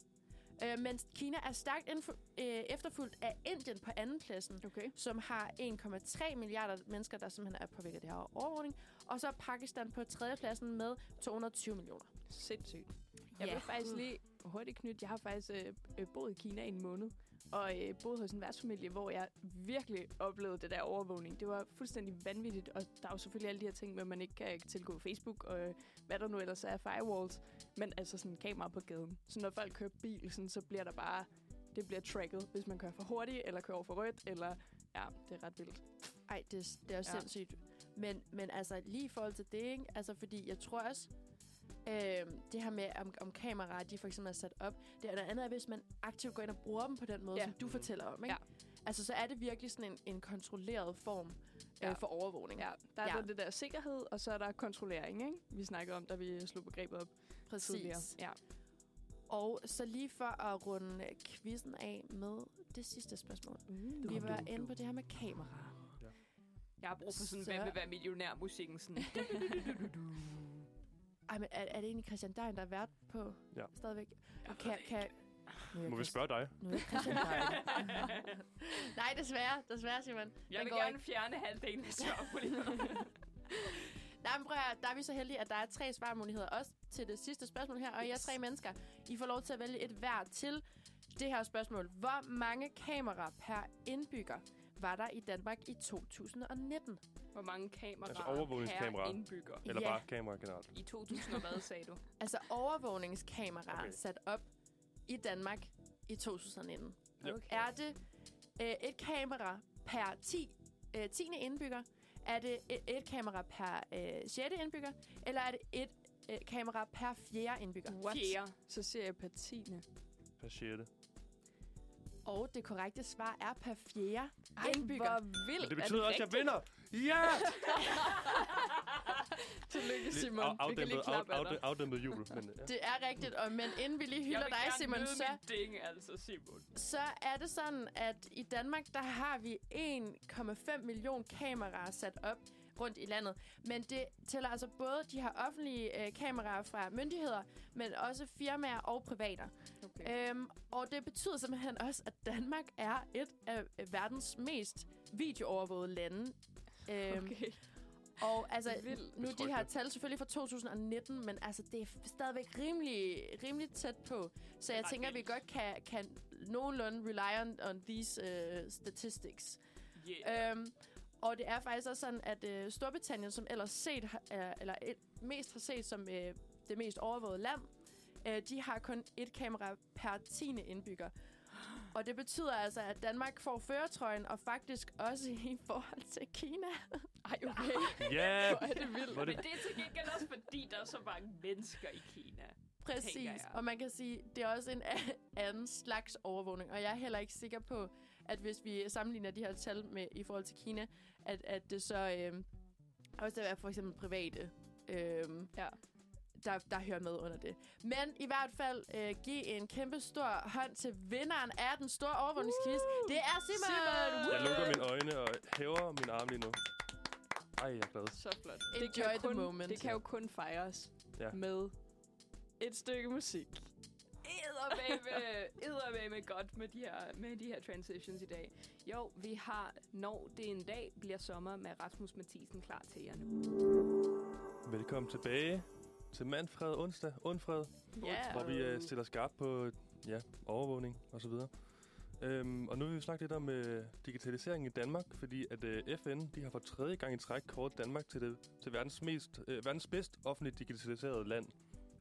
Øh, mens Kina er stærkt øh, efterfulgt af Indien på andenpladsen, Okay. som har 1,3 milliarder mennesker, der simpelthen er påvirket af det her overvågning. Og så er Pakistan på tredjepladsen med 220 millioner. Sindssygt. Jeg Ja. vil faktisk lige hurtigt knytte. Jeg har faktisk øh, øh, boet i Kina i en måned. Og øh, boet hos en værtsfamilie, hvor jeg virkelig oplevede det der overvågning. Det var fuldstændig vanvittigt. Og der er jo selvfølgelig alle de her ting med, at man ikke kan tilgå Facebook og øh, hvad der nu ellers er firewalls. Men altså sådan kamera på gaden. Så når folk kører bil, sådan, så bliver der bare... Det bliver tracket, hvis man kører for hurtigt, eller kører over for rødt, eller... Ja, det er ret vildt. Ej, det, det er også ja. sindssygt. Men, men altså, lige i forhold til det, ikke? Altså, fordi jeg tror også, øh, det her med, om, om kameraer, de for eksempel er sat op, det er noget andet, hvis man aktivt går ind og bruger dem på den måde, Ja. som du fortæller om, ikke? Ja. Altså, så er det virkelig sådan en, en kontrolleret form Ja. øh, for overvågning. Ja, der er Ja. det der sikkerhed, og så er der kontrollering, ikke? Vi snakkede om, da vi slog begrebet op tidligere. Præcis. Ja. Og så lige for at runde quizzen af med det sidste spørgsmål. Uh. Vi var inde på det her med kameraer. Jeg har brug for sådan, Så- hvem vil være millionær-musikken. Sådan. Ej, men er, er det egentlig Christian Dein, der er vært på Ja. stadigvæk? Jeg kan, kan, nu jeg Må vi spørge dig? Nu er jeg Christian Dein. Nej, desværre. Desværre, Simon. Jeg Den vil går gerne ikke. fjerne halvdelen af svarmulighederne. Nej, men prøv at, der er vi så heldige, at der er tre svarmuligheder også til det sidste spørgsmål her. Og I er tre mennesker. I får lov til at vælge et hver til det her spørgsmål. Hvor mange kameraer per indbygger var der i Danmark i 2019? Hvor mange kameraer Altså overvågningskameraer. per indbygger? Eller Ja. bare kamera generelt? I 2000 og hvad, sagde du? Altså overvågningskameraer Okay. sat op i Danmark i 2019. Ja. Okay. Er det øh, et kamera per 10, øh, 10. indbygger? Er det et, et kamera per øh, 6. indbygger? Eller er det et øh, kamera per 4. indbygger? What? Fjerde. Så siger jeg per tiende. Per sjette. Og det korrekte svar er per 4. Ej, Indbygger. hvor vildt. Men det Er betyder også, at jeg vinder! Ja! Tillykke, Lidt Simon. af- Vi kan lige afdæmpet- klappe af af- Afdæmpet jubel. Men, ja. Det er rigtigt, og, men inden vi lige hylder dig, Simon, så, ding, altså, Simon. så er det sådan, at i Danmark, der har vi 1,5 million kameraer sat op rundt i landet. Men det tæller altså både de her offentlige øh, kameraer fra myndigheder, men også firmaer og privater. Okay. Øhm, og det betyder simpelthen også, at Danmark er et af verdens mest videoovervågede lande. Øhm, Okay. Og altså, Vildt. nu de her tal selvfølgelig fra 2019, men altså, det er stadigvæk rimelig, rimelig tæt på. Så jeg tænker, at vi godt kan, kan nogenlunde rely on, on these uh, statistics. Yeah. Øhm, og det er faktisk også sådan, at øh, Storbritannien, som ellers set, er, eller et, mest har set som øh, det mest overvågede land, øh, de har kun et kamera per 10. indbygger. Og det betyder altså, at Danmark får føretrøjen, og faktisk også i forhold til Kina. Ej, okay. Ja! Hvor er det vildt. Hvor er Men det er til gengæld også, fordi der er så mange mennesker i Kina. Præcis. Og man kan sige, det er også en anden slags overvågning. Og jeg er heller ikke sikker på, at hvis vi sammenligner de her tal med i forhold til Kina, at, at det så øh, også er for eksempel private, øh, Ja. Der, der hører med under det. Men i hvert fald øh, give en kæmpe stor hånd til vinderen af den store overvågningsquiz. Det er Simon! Simon! Jeg lukker mine øjne og hæver min arm lige nu. Ej, jeg er glad. Så flot. Enjoy det kan jo the kun, moment. Det kan jo kun fejres Ja. med et stykke musik. Eddermame, eddermame godt med de, her, med de her transitions i dag. Jo, vi har, når det en dag bliver sommer, med Rasmus Mathisen klar til jer nu. Velkommen tilbage til Manfred onsdag, onsfred, Ja. hvor vi uh, stiller skarpt på ja, overvågning og så videre. Um, og nu vil vi snakke lidt om uh, digitalisering i Danmark, fordi at uh, FN de har for tredje gang i træk kåret Danmark til, det, til verdens, mest, uh, verdens bedst offentligt digitaliserede land.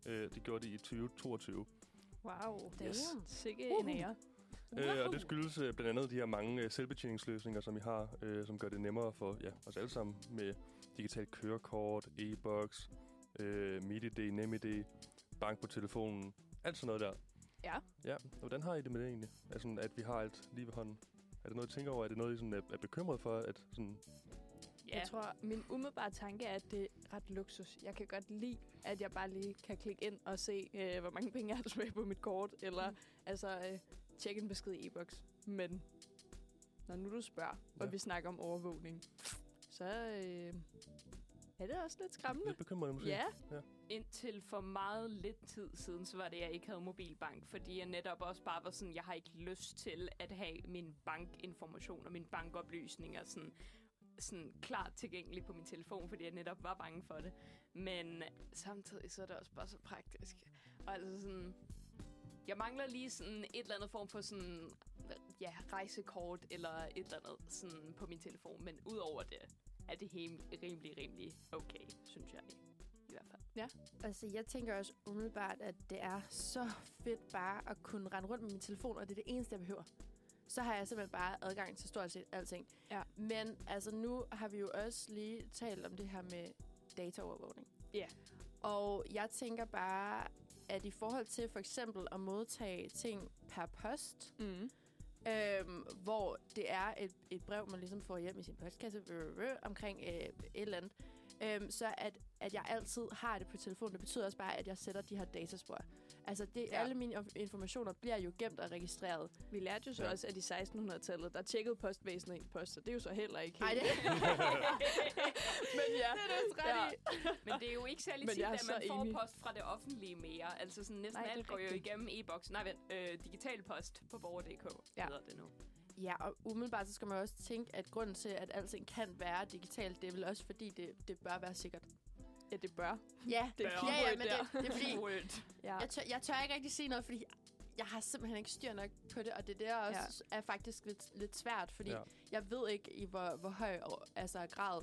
Uh, det gjorde de i 2022. Wow. Yes. Sikke en ære. Øh, og det skyldes øh, blandt andet de her mange øh, selvbetjeningsløsninger, som vi har, øh, som gør det nemmere for ja, os alle sammen med digitalt kørekort, e-boks, øh, MitID, NemID, bank på telefonen, alt sådan noget der. Ja. Ja, og hvordan har I det med det egentlig? Altså, at vi har alt lige ved hånden. Er det noget, I tænker over? Er det noget, I sådan er, er bekymret for? At sådan, Ja. Jeg tror, min umiddelbare tanke er, at det er ret luksus. Jeg kan godt lide, at jeg bare lige kan klikke ind og se, øh, hvor mange penge jeg har tilbage på mit kort, eller Mm. altså øh, tjekke en besked i e-boks. Men når nu du spørger, og Ja. vi snakker om overvågning, så øh, er det også lidt skræmmende. lidt bekymrende måske? Ja, Indtil for meget lidt tid siden, så var det, at jeg ikke havde mobilbank, fordi jeg netop også bare var sådan, jeg har ikke lyst til at have min bankinformation og mine bankoplysninger sådan, sådan klart tilgængelige på min telefon, fordi jeg netop var bange for det. Men samtidig så er det også bare så praktisk. Og altså sådan, jeg mangler lige sådan et eller andet form for sådan, ja, rejsekort eller et eller andet sådan på min telefon, men udover det er det helt, rimelig, rimelig okay, synes jeg i hvert fald. Altså, jeg tænker også umiddelbart, at det er så fedt bare at kunne rende rundt med min telefon, og det er det eneste, jeg behøver. så har jeg simpelthen bare adgang til stort set alting. Ja. Men altså, nu har vi jo også lige talt om det her med dataovervågning. Ja. Og jeg tænker bare, at i forhold til for eksempel at modtage ting per post, Mm øhm, hvor det er et, et brev, man ligesom får hjem i sin postkasse øh, øh, øh, omkring øh, et eller andet, øhm, så at, at jeg altid har det på telefonen, det betyder også bare, at jeg sætter de her dataspor. Altså, det, Ja. alle mine inf- informationer bliver jo gemt og registreret. Vi lærte jo så Ja. også, at i 1600-tallet, der tjekkede postvæsenet ens post, så det er jo så heller ikke Ej, helt... det- Men ja. Det er du ret Ja. Men det er jo ikke særlig tit, at man får enig. post fra det offentlige mere. Altså sådan næsten Nej, det alt går jo rigtigt. igennem e-boks. Nej, vent, øh, digital post på borger.dk Ja. ja. hedder det nu. Ja, og umiddelbart så skal man også tænke, at grunden til, at alting kan være digitalt, det er vel også fordi, det, det bør være sikkert. Ja, det bør. Ja, Det er ja, ja, men der. det, det er fordi, Word. Ja. jeg tør, jeg tør ikke rigtig sige noget, fordi jeg har simpelthen ikke styr nok på det, og det der også ja. er faktisk lidt, lidt svært, fordi Ja. jeg ved ikke i hvor, hvor høj og- altså, grad,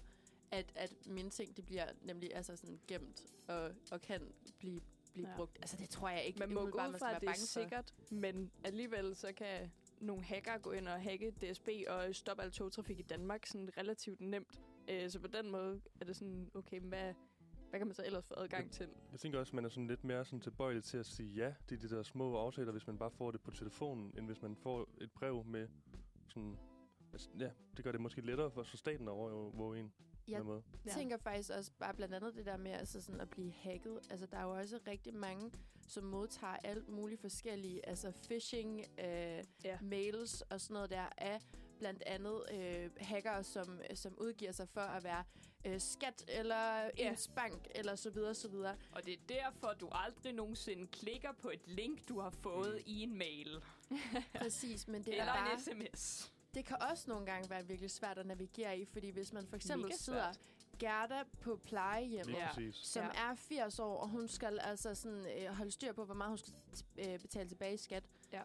at, at mine ting, de bliver nemlig altså sådan gemt og, og kan blive, blive Ja. brugt. Altså det tror jeg ikke, Man må gå ud fra, at være det er bange sikkert, men alligevel så kan nogle hacker gå ind og hacke DSB og stoppe al togtrafik i Danmark sådan relativt nemt. Øh, så på den måde er det sådan, okay, men hvad, hvad kan man så ellers få adgang til? Jeg tænker også, at man er sådan lidt mere sådan tilbøjelig til at sige ja til de der små aftaler, hvis man bare får det på telefonen, end hvis man får et brev med sådan... Altså, ja, det gør det måske lettere for så staten at overvåge en. på Jeg måde. Jeg tænker faktisk også bare blandt andet det der med altså sådan at blive hacket. Altså, der er jo også rigtig mange, som modtager alt muligt forskellige, altså phishing, øh, Ja. ja. mails og sådan noget der af blandt andet øh, hackere, som, som udgiver sig for at være øh, skat eller Ja. ens bank eller så videre, så videre. Og det er derfor, du aldrig nogensinde klikker på et link, du har fået Mm. i en mail. Præcis, men det er Eller bare, en sms. det kan også nogle gange være virkelig svært at navigere i, fordi hvis man for eksempel sidder. Gerda på plejehjem, Lige Ja. som Ja. er 80 år, og hun skal altså sådan, øh, holde styr på, hvor meget hun skal øh, betale tilbage i skat, Ja.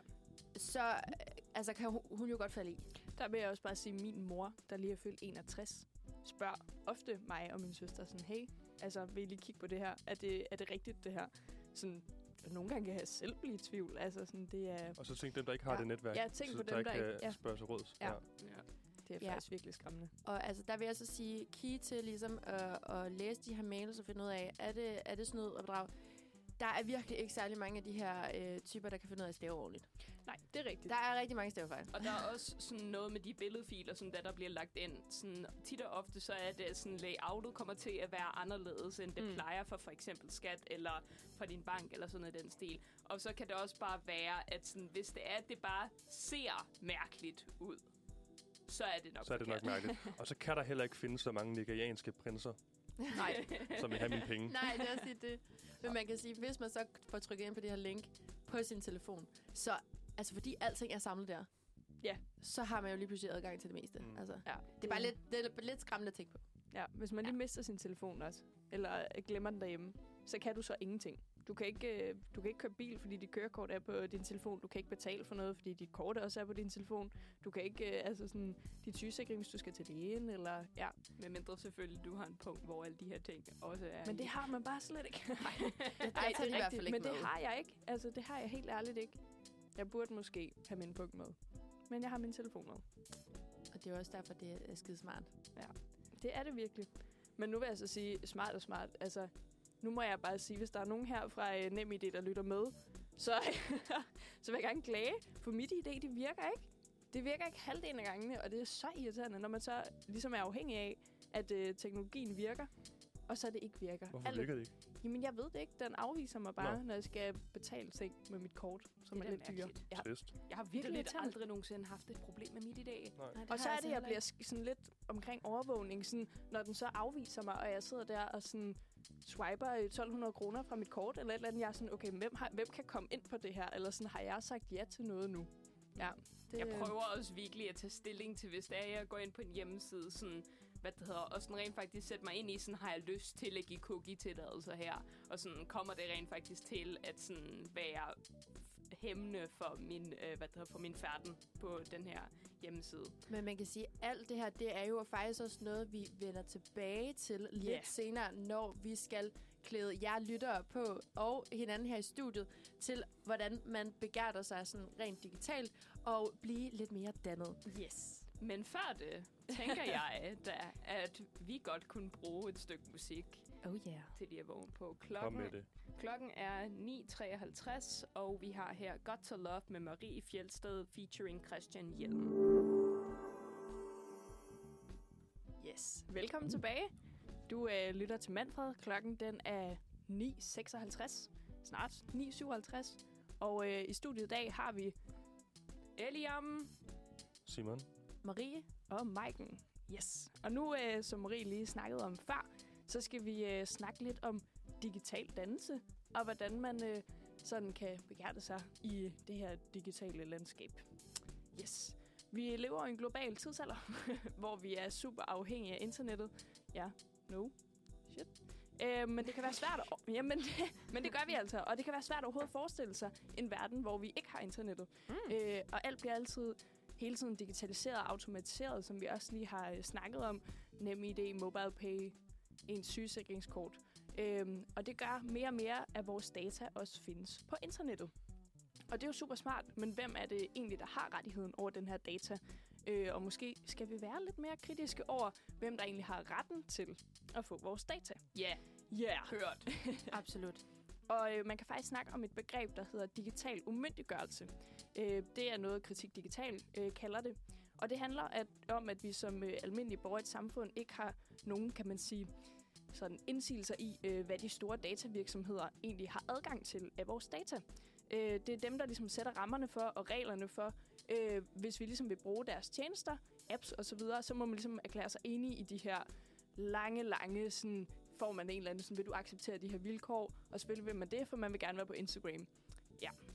så øh, altså, kan hun, hun jo godt falde i. Der vil jeg også bare sige, at min mor, der lige er fyldt 61, spørger ofte mig og min søster sådan, hey, altså vil I lige kigge på det her? Er det, er det rigtigt, det her? Sådan, og nogle gange kan jeg selv blive i tvivl. Altså sådan, det er, Og så tænk dem, der ikke har Ja. det netværk. Ja, tænk så på der dem, der ikke ikke- kan ja. spørge sig råds. Ja. Ja. det er Ja. faktisk virkelig skræmmende. Og altså, der vil jeg så sige, key til ligesom at, at læse de her mails og finde ud af, er det, er det snyd og bedrag? Der er virkelig ikke særlig mange af de her øh, typer, der kan finde ud af at stave ordentligt. Nej, det er rigtigt. Der er rigtig mange stavefejl. Og der er også sådan noget med de billedfiler, som der, der bliver lagt ind. Sådan, tit og ofte så er det sådan, layoutet kommer til at være anderledes, end det Mm. plejer for for eksempel skat, eller fra din bank, eller sådan noget i den stil. Og så kan det også bare være, at sådan, hvis det er, at det bare ser mærkeligt ud, så er det nok Så er det nok mærkeligt. Og så kan der heller ikke findes så mange nigerianske prinser, Nej. som vil have mine penge. Nej, det er også det. Men man kan sige, hvis man så får trykket ind på det her link på sin telefon, så altså fordi alting er samlet der, Ja. så har man jo lige pludselig adgang til det meste. Mm. Altså, Ja, det er bare lidt, det er lidt skræmmende at tænke på. Ja, hvis man lige mister sin telefon også, eller glemmer den derhjemme, så kan du så ingenting. Du kan ikke, øh, du kan ikke køre bil, fordi dit kørekort er på din telefon. Du kan ikke betale for noget, fordi dit kort også er på din telefon. Du kan ikke, øh, altså sådan, dit sygesikring, hvis du skal til lægen, eller ja. Men mindre selvfølgelig, du har en punkt, hvor alle de her ting også er Men det har man bare slet ikke. Nej, Jeg, Ej, jeg tager det i hvert fald ikke men det med. har jeg ikke. Altså, det har jeg helt ærligt ikke. Jeg burde måske have min punkt med. Men jeg har min telefon med. Og det er også derfor, det er skide smart. Det er det virkelig. Men nu vil jeg så sige, smart og smart. Altså, nu må jeg bare sige, hvis der er nogen her fra uh, NemID, der lytter med, så, så vil jeg gerne klage. For mit ID, det virker ikke. Det virker ikke halvdelen af gangene, og det er så irriterende, når man så ligesom er afhængig af, at uh, teknologien virker, og så det ikke virker. Hvorfor Alt- virker det ikke? Jamen, jeg ved det ikke. Den afviser mig bare, Nå. når jeg skal betale ting med mit kort, som Det er, er lidt dyre. Trist. Jeg har Det er virkelig irriterende. aldrig nogensinde haft et problem med mit i dag. Nej. Nej, Og så har er det, jeg bliver sådan lidt omkring overvågning, sådan, når den så afviser mig, og jeg sidder der og sådan swiper øh, 1200 kroner fra mit kort, eller et eller andet, jeg er sådan, okay, hvem, har, hvem kan komme ind på det her? Eller sådan, har jeg sagt ja til noget nu? Ja, det, Jeg prøver også virkelig at tage stilling til, hvis det er, jeg går ind på en hjemmeside, sådan, hvad det hedder, og sådan rent faktisk sætte mig ind i, sådan har jeg lyst til at give cookie tilladelser her, og sådan kommer det rent faktisk til at sådan være hæmmende for min, øh, hvad hedder, for min færden på den her hjemmeside. Men man kan sige, at alt det her, det er jo faktisk også noget, vi vender tilbage til lidt Ja. senere, når vi skal klæde jer lyttere på, og hinanden her i studiet, til hvordan man begærter sig sådan rent digitalt, og blive lidt mere dannet. Yes. Men før det, tænker jeg da, at vi godt kunne bruge et stykke musik Oh yeah. til lige at vågne på. Kom Klokken, med det. klokken er 9.53, og vi har her Got to Love med Marie Fjeldsted featuring Christian Hjelm. Yes. Velkommen tilbage. Du øh, lytter til Manfred. Klokken den er 9.56. Snart 9.57. Og øh, i studiet i dag har vi Eliam Simon. Marie? og Maiken. Yes. Og nu, øh, som Marie lige snakkede om før, så skal vi øh, snakke lidt om digital dannelse, og hvordan man øh, sådan kan begærte sig i det her digitale landskab. Yes. Vi lever i en global tidsalder, hvor vi er super afhængige af internettet. Ja, no. Shit. Øh, men det kan være svært at, jamen, det, men det gør vi altså. Og det kan være svært overhovedet at forestille sig en verden, hvor vi ikke har internettet. Mm. Øh, og alt bliver altid hele tiden digitaliseret og automatiseret, som vi også lige har øh, snakket om. NemID, MobilePay, ens sygesikringskort. Øhm, og det gør mere og mere, at vores data også findes på internettet. Og det er jo super smart, men hvem er det egentlig, der har rettigheden over den her data? Øh, og måske skal vi være lidt mere kritiske over, hvem der egentlig har retten til at få vores data. Ja, yeah, Yeah. hørt. Absolut. Og øh, man kan faktisk snakke om et begreb, der hedder digital umyndiggørelse. Øh, det er noget, Kritik Digital øh, kalder det. Og det handler at, om, at vi som øh, almindelige borgere i et samfund ikke har nogen, kan man sige, sådan indsigelser i, øh, hvad de store datavirksomheder egentlig har adgang til af vores data. Øh, det er dem, der ligesom sætter rammerne for og reglerne for, øh, hvis vi ligesom vil bruge deres tjenester, apps osv., så, videre, så må man ligesom erklære sig enige i de her lange, lange, sådan, får man en eller anden, sådan, vil du acceptere de her vilkår, og selvfølgelig vil man det, for man vil gerne være på Instagram.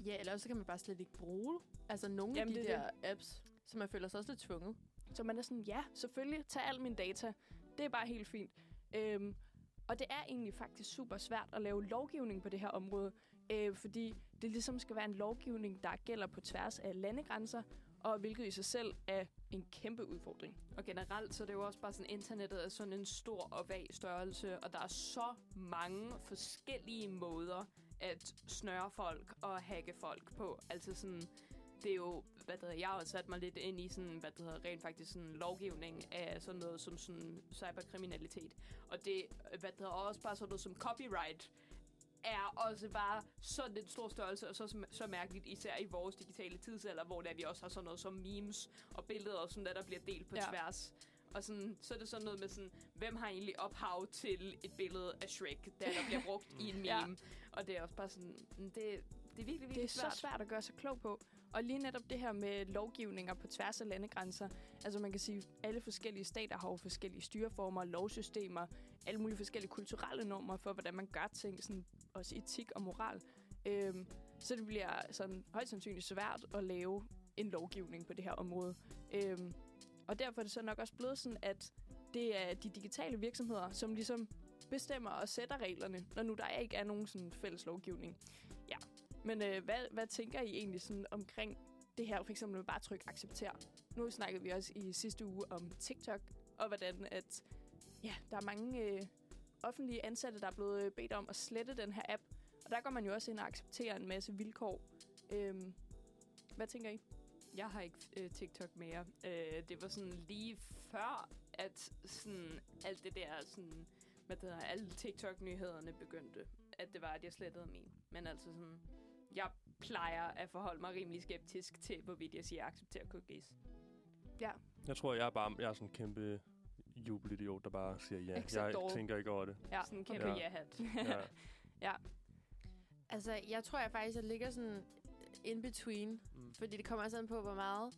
Ja, eller også så kan man bare slet ikke bruge altså nogle Jamen, af de det er der apps, så man føler sig også lidt tvunget. Så man er sådan, ja, selvfølgelig, tag al min data. Det er bare helt fint. Øhm, og det er egentlig faktisk super svært at lave lovgivning på det her område, øh, fordi det ligesom skal være en lovgivning, der gælder på tværs af landegrænser, og hvilket i sig selv er en kæmpe udfordring. Og generelt så er det jo også bare sådan, internettet er sådan en stor og vag størrelse, og der er så mange forskellige måder at snøre folk og hacke folk på. Altså sådan, det er jo, hvad det hedder, jeg har også sat mig lidt ind i sådan, hvad det hedder, rent faktisk sådan lovgivning af sådan noget som sådan cyberkriminalitet. Og det, hvad det hedder, også bare sådan noget som copyright er også bare sådan en stor størrelse, og så, så mærkeligt, især i vores digitale tidsalder, hvor der vi også har sådan noget som memes og billeder og sådan der, der bliver delt på Ja. tværs. Og sådan, så er det sådan noget med sådan, hvem har egentlig ophav til et billede af Shrek, der, der bliver brugt i en meme. Ja. Og det er også bare sådan, det, det er virkelig, virkelig Det er svært. så svært at gøre sig klog på. Og lige netop det her med lovgivninger på tværs af landegrænser. Altså man kan sige, at alle forskellige stater har jo forskellige styreformer, lovsystemer, alle mulige forskellige kulturelle normer for, hvordan man gør ting, sådan også etik og moral. Øhm, så det bliver sådan højst sandsynligt svært at lave en lovgivning på det her område. Øhm, og derfor er det så nok også blevet sådan, at det er de digitale virksomheder, som ligesom bestemmer og sætter reglerne, når nu der ikke er nogen sådan fælles lovgivning. Men øh, hvad, hvad tænker I egentlig sådan omkring det her, for eksempel med bare tryk accepter? Nu snakkede vi også i sidste uge om TikTok, og hvordan at, ja, der er mange øh, offentlige ansatte, der er blevet øh, bedt om at slette den her app. Og der går man jo også ind og accepterer en masse vilkår. Øhm, hvad tænker I? Jeg har ikke øh, TikTok mere. Øh, det var sådan lige før, at sådan alt det der, sådan, hvad det hedder, alle TikTok-nyhederne begyndte, at det var, at jeg slettede min. Men altså sådan, jeg plejer at forholde mig rimelig skeptisk til, hvorvidt jeg siger acceptere cookies. Ja, Jeg tror, jeg er bare jeg er sådan en kæmpe jubelidiot, der bare siger ja. Accept Jeg all. tænker ikke over det. ja. Sådan en kæmpe Okay. ja-hat. Ja. Altså, jeg tror jeg faktisk, jeg ligger sådan in between. Mm. Fordi det kommer altså an på, hvor meget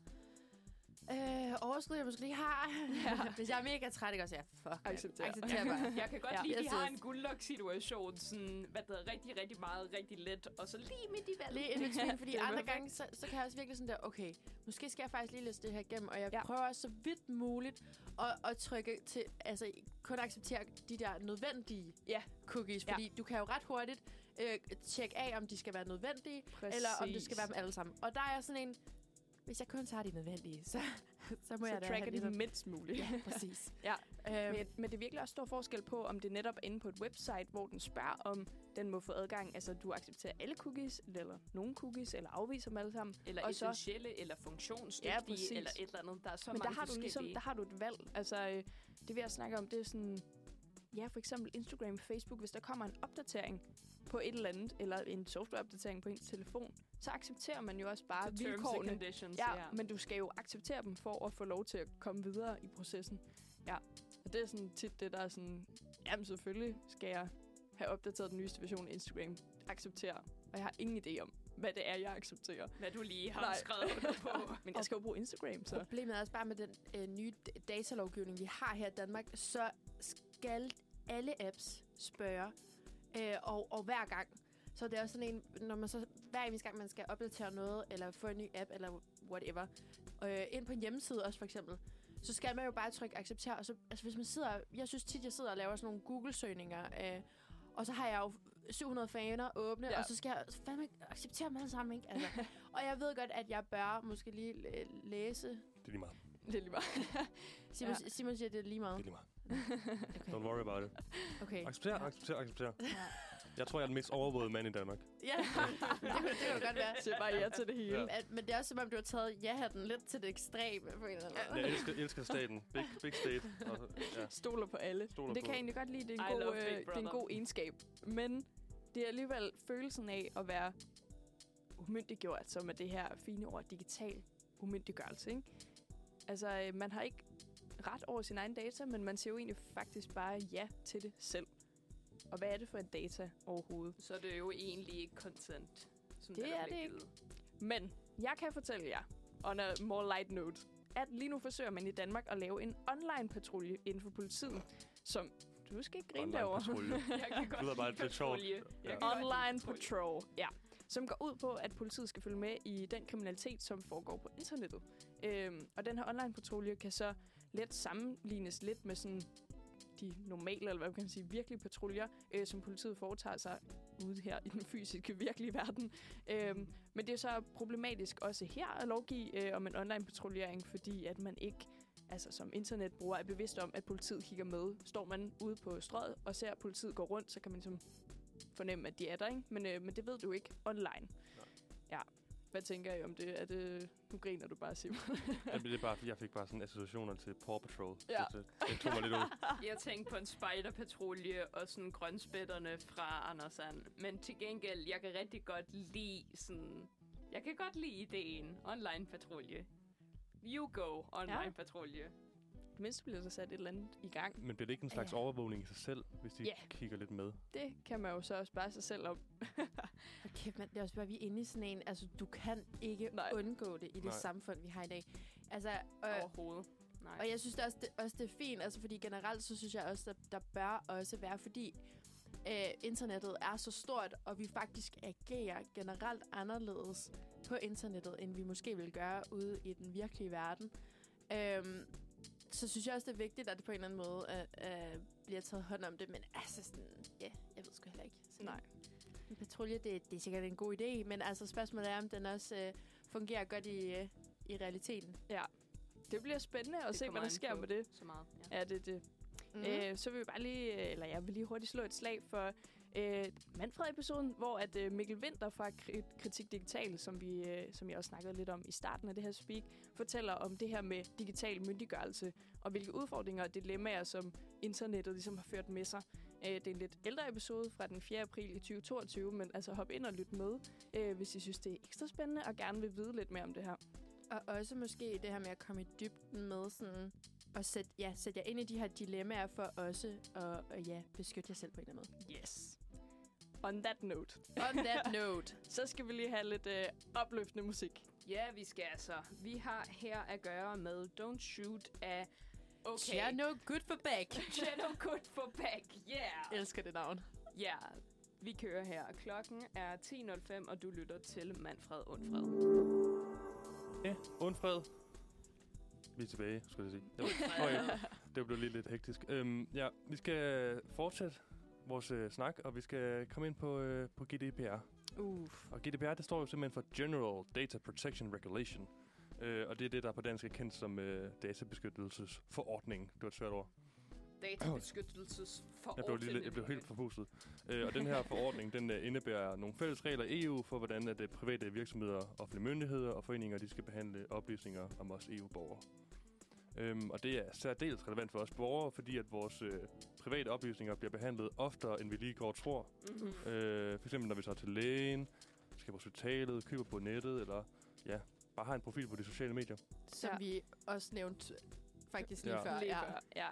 øh, overskud jeg måske lige har. Ja. Hvis jeg er mega træt, ikke også? Ja, fuck. Accepter. Accepter bare. Jeg kan godt Ja. ja, lide, at de har en guldlok-situation, sådan, hvad det hedder, rigtig, rigtig meget, rigtig let, og så lige midt i valget. Lige in between, fordi er andre perfekt. gange, så, så kan jeg også virkelig sådan der, okay, måske skal jeg faktisk lige læse det her igennem, og jeg Ja. ja. prøver så vidt muligt at, at trykke til, altså kun acceptere de der nødvendige Ja. cookies, Ja. fordi du kan jo ret hurtigt øh, tjekke af, om de skal være nødvendige, Præcis. eller om det skal være dem alle sammen. Og der er sådan en, hvis jeg kun tager de nødvendige, så, så må så jeg da tracker have de lidt... mindst muligt. Ja, præcis. Ja, øhm, Men, men det er virkelig også stor forskel på, om det netop er inde på et website, hvor den spørger, om den må få adgang. Altså, du accepterer alle cookies, eller nogle cookies, eller afviser dem alle sammen. Eller Og så- essentielle, eller funktionsdygtige, Ja, præcis. eller et eller andet. Der er så Men der mange har, du ligesom, der har du et valg. Altså, øh, det vil jeg snakke om, det er sådan... Ja, for eksempel Instagram og Facebook. Hvis der kommer en opdatering på et eller andet, eller en softwareopdatering på ens telefon, så accepterer man jo også bare Så terms and vilkårene. conditions, Ja, ja, men du skal jo acceptere dem for at få lov til at komme videre i processen. Ja, og det er sådan tit det, der er sådan, jamen selvfølgelig skal jeg have opdateret den nyeste version af Instagram. Acceptere. Og jeg har ingen idé om, hvad det er, jeg accepterer. Hvad du lige har Nej. skrevet på. Men jeg skal jo bruge Instagram, så... Problemet er også bare med den øh, nye datalovgivning, vi har her i Danmark, så skal alle apps spørge, øh, og, og hver gang. Så det er også sådan en, når man så hver eneste gang, man skal opdatere noget, eller få en ny app, eller whatever, øh, ind på en hjemmeside også for eksempel, så skal man jo bare trykke acceptere. Og så, altså hvis man sidder, jeg synes tit, jeg sidder og laver sådan nogle Google-søgninger, øh, og så har jeg jo 700 faner åbne, Ja. og så skal jeg fandme acceptere dem alle sammen, ikke? Altså, og jeg ved godt, at jeg bør måske lige læse. Det er lige meget. Det er lige bare... Simon, Ja. Simon siger, det er lige Det meget. er lige meget. Okay. Don't worry about it. okay. Accepter, accepter, accepter. Jeg tror, jeg er den mest overvågede mand i Danmark. Ja, det, kunne, det kunne godt være. Så bare ja til det hele. Ja. Men, men det er også som om, du har taget ja-hatten lidt til det ekstreme på en eller anden måde. Jeg elsker, elsker staten. Big, big state. Og, ja. Stoler på alle. Stoler det på- kan jeg egentlig godt lide. Det er I en, god, øh, det er en god egenskab. Men det er alligevel følelsen af at være umyndiggjort, som er det her fine ord, digital umyndiggørelse. Ikke? Altså, øh, man har ikke ret over sin egen data, men man siger jo egentlig faktisk bare ja til det selv. Og hvad er det for en data overhovedet? Så er det jo egentlig ikke content. Som Det der er bliver det ikke. Men jeg kan fortælle jer, on a more light note, at lige nu forsøger man i Danmark at lave en online-patrulje inden for politiet, som... Du skal ikke grine Online derovre. patrulje. Jeg kan godt lyder bare lide lidt sjovt. patrulje. Ja. Online patrulje. Patrol, ja. Som går ud på, at politiet skal følge med i den kriminalitet, som foregår på internettet. Øhm, og den her online patrulje kan så let sammenlignes lidt med sådan de normale, eller hvad man kan sige, virkelige patruljer, øh, som politiet foretager sig ude her i den fysiske, virkelige verden. Øh, men det er så problematisk også her at lovgive øh, om en online patruljering, fordi at man ikke altså som internetbruger er bevidst om, at politiet kigger med. Står man ude på strøget og ser, at politiet går rundt, så kan man ligesom fornemme, at de er der, ikke? Men, øh, men det ved du ikke online. Hvad tænker I om det? Er det... Nu griner du bare, Simon. Jamen, det er bare, jeg fik bare sådan associationer til Paw Patrol. Ja. Så det, det tog mig lidt ud. Jeg tænkte på en spejderpatrulje og sådan grønspætterne fra Anders And. Men til gengæld, jeg kan rigtig godt lide sådan... Jeg kan godt lide ideen. Online patrulje. You go, online Ja. Det mindste bliver der sat et eller andet i gang. Men bliver det ikke en slags Ja. overvågning i sig selv, hvis de Ja. kigger lidt med? Det kan man jo så også bare sig selv om. Okay, men det er også bare, vi er inde i sådan en... Altså, du kan ikke Nej. Undgå det i det Nej. Samfund, vi har i dag. Altså, og, Overhovedet. Nej. og jeg synes det også, det, også, det er fint, altså, fordi generelt, så synes jeg også, at der bør også være, fordi øh, internettet er så stort, og vi faktisk agerer generelt anderledes på internettet, end vi måske vil gøre ude i den virkelige verden. Øhm, så synes jeg også, det er vigtigt, at det på en eller anden måde øh, øh, bliver taget hånd om det. Men altså, sådan, ja, jeg ved sgu heller ikke. Sådan Nej. En patrulje, det, det er sikkert en god idé, men altså spørgsmålet er, om den også øh, fungerer godt i, øh, i realiteten. Ja. Det bliver spændende at Det se, hvad der sker på med det. Så meget. Ja. Ja, det er det. Mm. Mm. Øh, så vil vi bare lige, eller jeg vil lige hurtigt slå et slag for øh, Manfred-episoden, hvor at øh, Mikkel Winter fra Kri- Kritik Digital, som vi, øh, som jeg også snakkede lidt om i starten af det her speak, fortæller om det her med digital myndiggørelse, og hvilke udfordringer og dilemmaer, som internettet ligesom har ført med sig. Øh, det er en lidt ældre episode fra den 4. april i 2022, men altså hop ind og lyt med, øh, hvis I synes, det er ekstra spændende og gerne vil vide lidt mere om det her. Og også måske det her med at komme i dybden med sådan og sætte, ja, sætte jer ind i de her dilemmaer for også at og, ja, beskytte jer selv på en eller anden måde. Yes. On that note, On that note. så skal vi lige have lidt øh, opløftende musik. ja, vi skal altså. Vi har her at gøre med Don't Shoot af... Okay. Yeah, no good for back. Channel Good for Back. Yeah. elsker det navn. Ja, vi kører her. Klokken er 10.05, og du lytter til Manfred Undfred. Ja, undfred. Vi er tilbage, skulle jeg sige. Det var, okay. det blev lige lidt hektisk. Øhm, ja, vi skal fortsætte vores øh, snak, og vi skal komme ind på, øh, på GDPR. Uff. Og GDPR, det står jo simpelthen for General Data Protection Regulation. Øh, og det er det, der på dansk er kendt som øh, databeskyttelsesforordningen. Det var et svært ord. Jeg blev, lige, jeg blev helt forpustet. Øh, og den her forordning, den øh, indebærer nogle fælles regler i EU for, hvordan at, øh, private virksomheder, offentlige myndigheder og foreninger, de skal behandle oplysninger om os EU-borgere. Øhm, og det er særdeles relevant for os borgere, fordi at vores øh, private oplysninger bliver behandlet oftere, end vi lige går tror. Mm-hmm. Øh, for eksempel når vi tager til lægen, skal på hospitalet, køber på nettet, eller ja, bare har en profil på de sociale medier. Som Ja. vi også nævnte faktisk lige Ja. før. Lige Ja. før, ja.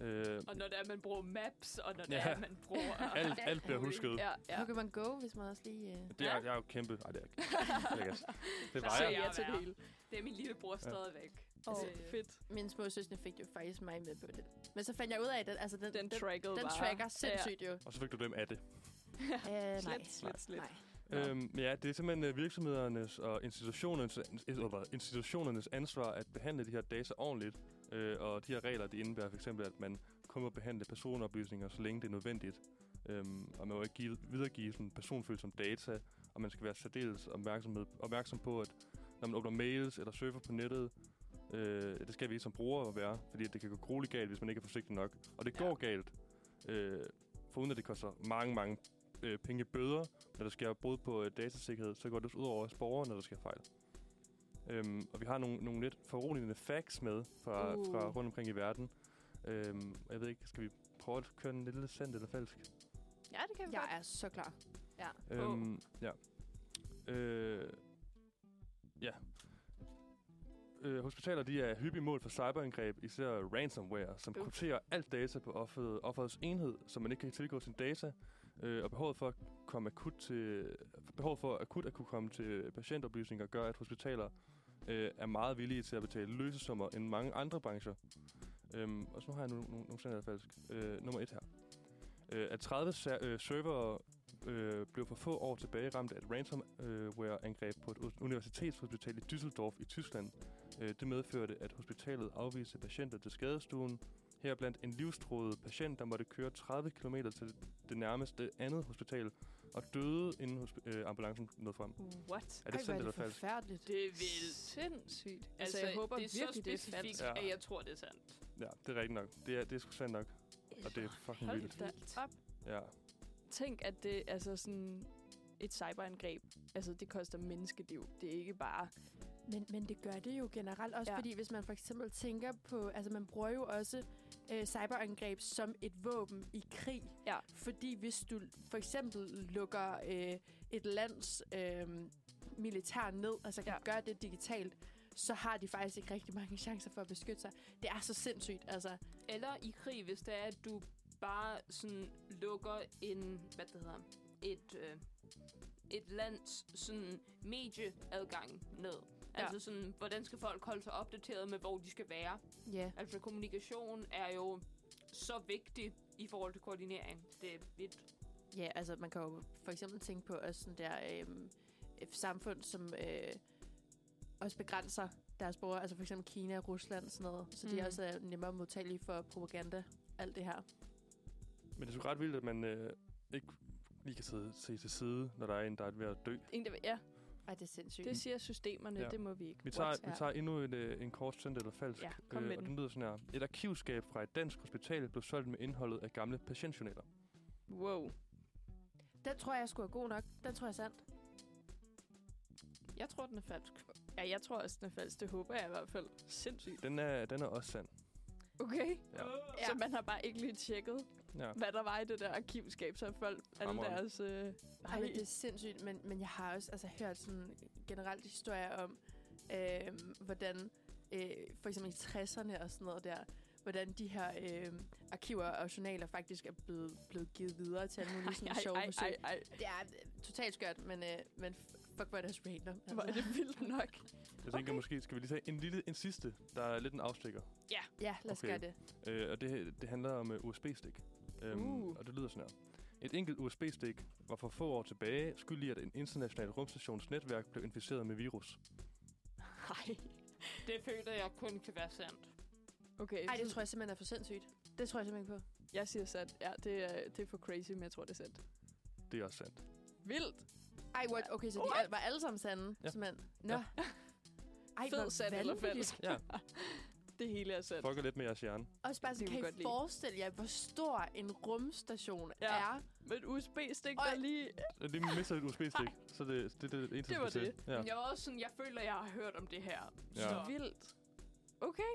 Øh, Og når det er, man bruger maps, og når det Ja. er, man bruger... alt, alt bliver husket. Ja, ja. Pokémon Go, hvis man også lige... Uh... Det er, jeg er jo kæmpe... Nej, det er ikke. Det, er ikke. det Så jeg. ja til det hele. Det er min lillebror stadigvæk. Og Øh, Fedt. min små søstre fik jo faktisk mig med på det. Men så fandt jeg ud af, at den, altså den, Den den bare. tracker sindssygt jo. Og så fik du dem af det. Uh, nej. Slet, slet, slet. Nej. Nå. Øhm, ja, det er simpelthen øh, virksomhedernes og institutionernes, øh, hvad, institutionernes ansvar at behandle de her data ordentligt. Øh, og de her regler, de indebærer for eksempel, at man kun må behandle personoplysninger, så længe det er nødvendigt. Øhm, og man må ikke give, videregive sådan personfølsomme data, og man skal være særdeles opmærksomhed, opmærksom på, at når man åbner mails eller surfer på nettet, øh, det skal vi ikke som brugere være, fordi det kan gå grueligt galt, hvis man ikke er forsigtig nok. Og det Ja. går galt, øh, foruden at det koster mange, mange øh, penge bøder, når der sker brud på øh, datasikkerhed, så går det også ud over os borgere, når der sker fejl. Øhm, og vi har nogle, nogle lidt foruroligende facts med fra, Uh. fra rundt omkring i verden. Øhm, jeg ved ikke, skal vi prøve at køre en lille sandt eller falsk? Ja, det kan vi Jeg godt. er så klar. Øhm, ja. Øh, ja. Øh, hospitaler de er hyppige mål for cyberangreb, især ransomware, som Uff. krypterer alt data på offeret, offerets enhed, så man ikke kan tilgå sin data. Øh, og behovet for at komme akut til behovet for akut at kunne komme til patientoplysninger gør, at hospitaler øh, er meget villige til at betale løsesummer end mange andre brancher. Øhm, og så nu har jeg nogle, nogle, nogle sandheder falsk. Øh, nummer et her. Øh, at 30 ser- øh, servere øh, blev for få år tilbage ramt af et ransomware-angreb på et universitetshospital i Düsseldorf i Tyskland. Øh, det medførte, at hospitalet afviste patienter til skadestuen. Her blandt en livstruet patient, der måtte køre 30 km til det nærmeste andet hospital, og døde, inden øh, ambulancen nåede frem. What? Er det Ej, sandt er eller det falsk? forfærdeligt. Det er vildt. Sindssygt. Altså, Altså, jeg håber det er virkelig, så det er specifikt, falsk. Ja. at jeg tror, det er sandt. Ja, det er rigtigt nok. Det er, det er sgu sandt nok. Og det er fucking Hold vildt. da op. Ja. Tænk, at det altså sådan et cyberangreb, altså det koster menneskeliv. Det er ikke bare... Men, men det gør det jo generelt også, Ja. fordi hvis man for eksempel tænker på, altså man bruger jo også øh, cyberangreb som et våben i krig. Ja. Fordi hvis du for eksempel lukker øh, et lands øh, militær ned, altså kan ja. gøre det digitalt, så har de faktisk ikke rigtig mange chancer for at beskytte sig. Det er så sindssygt, altså. Eller i krig, hvis det er, at du bare sådan lukker en, hvad det hedder, et, øh, et lands sådan medieadgang ned. Ja. Altså sådan, hvordan skal folk holde sig opdateret med, hvor de skal være? Ja. Altså kommunikation er jo så vigtig i forhold til koordinering. Det er vildt. Ja, altså man kan jo for eksempel tænke på også sådan der øh, samfund, som øh, også begrænser deres borgere, altså for eksempel Kina og Rusland og sådan noget, så mm. de Mm. også er nemmere modtagelige for propaganda, alt det her. Men det er sgu ret vildt, at man øh, ikke lige kan sidde, se til side, når der er en, der er ved at dø. En, der, ja, Ej, det er sindssygt. det siger systemerne, Ja. det må vi ikke. Vi tager, What? vi tager endnu en, øh, en kort sendt eller falsk. Ja, kom med og den. den lyder sådan her. Et arkivskab fra et dansk hospital blev solgt med indholdet af gamle patientjournaler. Wow. Den tror jeg skulle er god nok. Den tror jeg er sandt. Jeg tror, den er falsk. Ja, jeg tror også, den er falsk. Det håber jeg i hvert fald. Sindssygt. Den er, den er også sand. Okay. Ja. Ja. Så man har bare ikke lige tjekket, Ja. hvad der var i det der arkivskab, så folk alle deres... Øh, Ej, ej, men det er sindssygt, men, men jeg har også altså, hørt sådan generelt historier om, øh, hvordan øh, for eksempel i 60'erne og sådan noget der, hvordan de her øh, arkiver og journaler faktisk er blevet, blevet givet videre til alle mulige sådan, sjove ej, forsøg. ej, ej. Det er øh, totalt skørt, men, øh, men fuck, hvor er det også random. Altså. Hvor er det vildt nok. Jeg tænker Okay. måske, skal vi lige tage en lille en sidste, der er lidt en afstikker. Ja, lad os Okay. gøre det. Øh, og det, det handler om uh, USB-stik. Um, Uh. Og det lyder sådan her. Et enkelt USB-stik var for få år tilbage skyld i, at en international rumstations netværk blev inficeret med virus. Nej. Det føler jeg kun kan være sandt. Okay, Ej, det tror jeg simpelthen er for sindssygt. Det tror jeg simpelthen ikke på. jeg siger sandt. Ja, det er, det er for crazy, men jeg tror, det er sandt. Det er også sandt. Vildt. Ej, what? Okay, så de What? var alle sammen sande? Ja. Simpelthen. Nå. Ja. Ej, Fed sand eller falsk. Ja, Det hele er sandt. fucker lidt med jeres hjerne. Også bare Det sådan, kan kan I forestille jer, hvor stor en rumstation Ja. er? Med et USB-stik, der lige... Lige mister et USB-stik, så det, det, det er det eneste, Det var det. Ja. Men jeg var også sådan, jeg føler, jeg har hørt om det her. Ja. Så Vildt. Okay.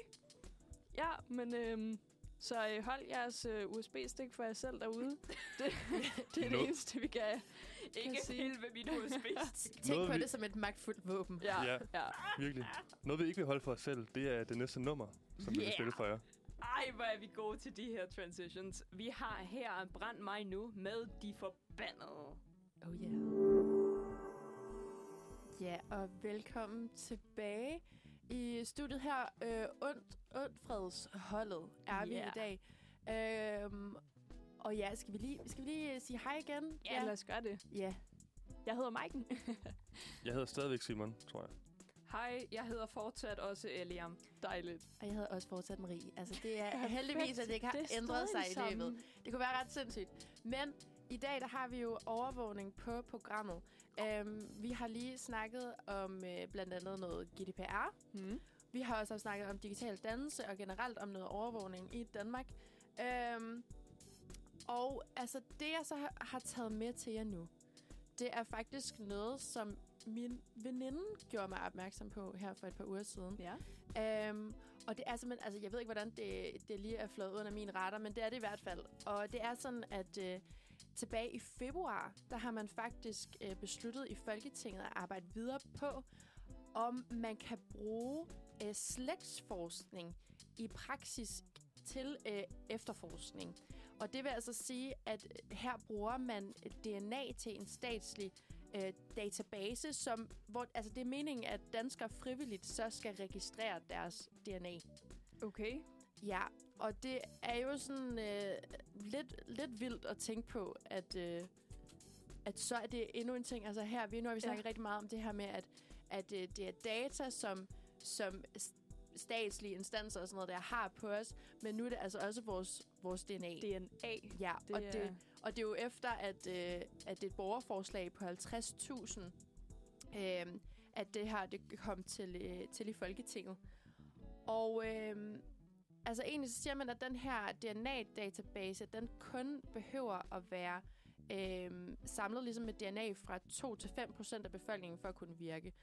Ja, men øhm, så øh, hold jeres øh, USB-stik for jer selv derude. Det, det er det Nå. eneste, vi kan... ikke sige- pille ved min USB. Tænk Noget, på vi- det som et magtfuldt våben. Ja, Ja. ja. Virkelig. Noget, vi ikke vil holde for os selv, det er det næste nummer, som vi vil Yeah. spille for jer. Ej, hvor er vi gode til de her transitions. Vi har her Brænd mig nu med De Forbandede. Oh yeah. Ja, og velkommen tilbage i studiet her. Øh, ondt, Ondfreds holdet er vi Ja. i dag. Øhm, og ja, skal vi lige, skal vi lige sige hej igen? Ja, lad os gøre det. ja. Jeg hedder Maiken. Jeg hedder stadigvæk Simon, tror jeg. Hej, jeg hedder fortsat også Eliam. Dejligt. Og jeg hedder også fortsat Marie. Altså, det er heldigvis, at det ikke har Det ændret sig stadig i løbet. sammen. Det kunne være ret sindssygt. Men i dag der har vi jo overvågning på programmet. Um, vi har lige snakket om uh, blandt andet noget GDPR. Hmm. Vi har også snakket om digital dannelse og generelt om noget overvågning i Danmark. Um, og altså det, jeg så har, taget med til jer nu, det er faktisk noget, som min veninde gjorde mig opmærksom på her for et par uger siden. Ja. Um, og det er simpelthen, altså jeg ved ikke, hvordan det, det lige er flået under min radar, men det er det i hvert fald. Og det er sådan, at uh, tilbage i februar, der har man faktisk uh, besluttet i Folketinget at arbejde videre på, om man kan bruge uh, slægtsforskning i praksis til uh, efterforskning. Og det vil altså sige, at her bruger man DNA til en statslig øh, database, som, hvor, altså det er meningen, at danskere frivilligt så skal registrere deres DNA. Okay. Ja, og det er jo sådan øh, lidt, lidt vildt at tænke på, at, øh, at så er det endnu en ting. Altså her, vi, nu har vi snakket ja. rigtig meget om det her med, at, at øh, det er data, som, som statslige instanser og sådan noget, der har på os, men nu er det altså også vores, vores DNA. DNA. ja, Det og, er- det, og det er jo efter, at, øh, at det er et borgerforslag på 50.000, øh, at det her det kom til, øh, til i Folketinget. Og øh, altså egentlig så siger man, at den her DNA-database, den kun behøver at være øh, samlet ligesom med DNA fra 2-5% af befolkningen for at kunne virke.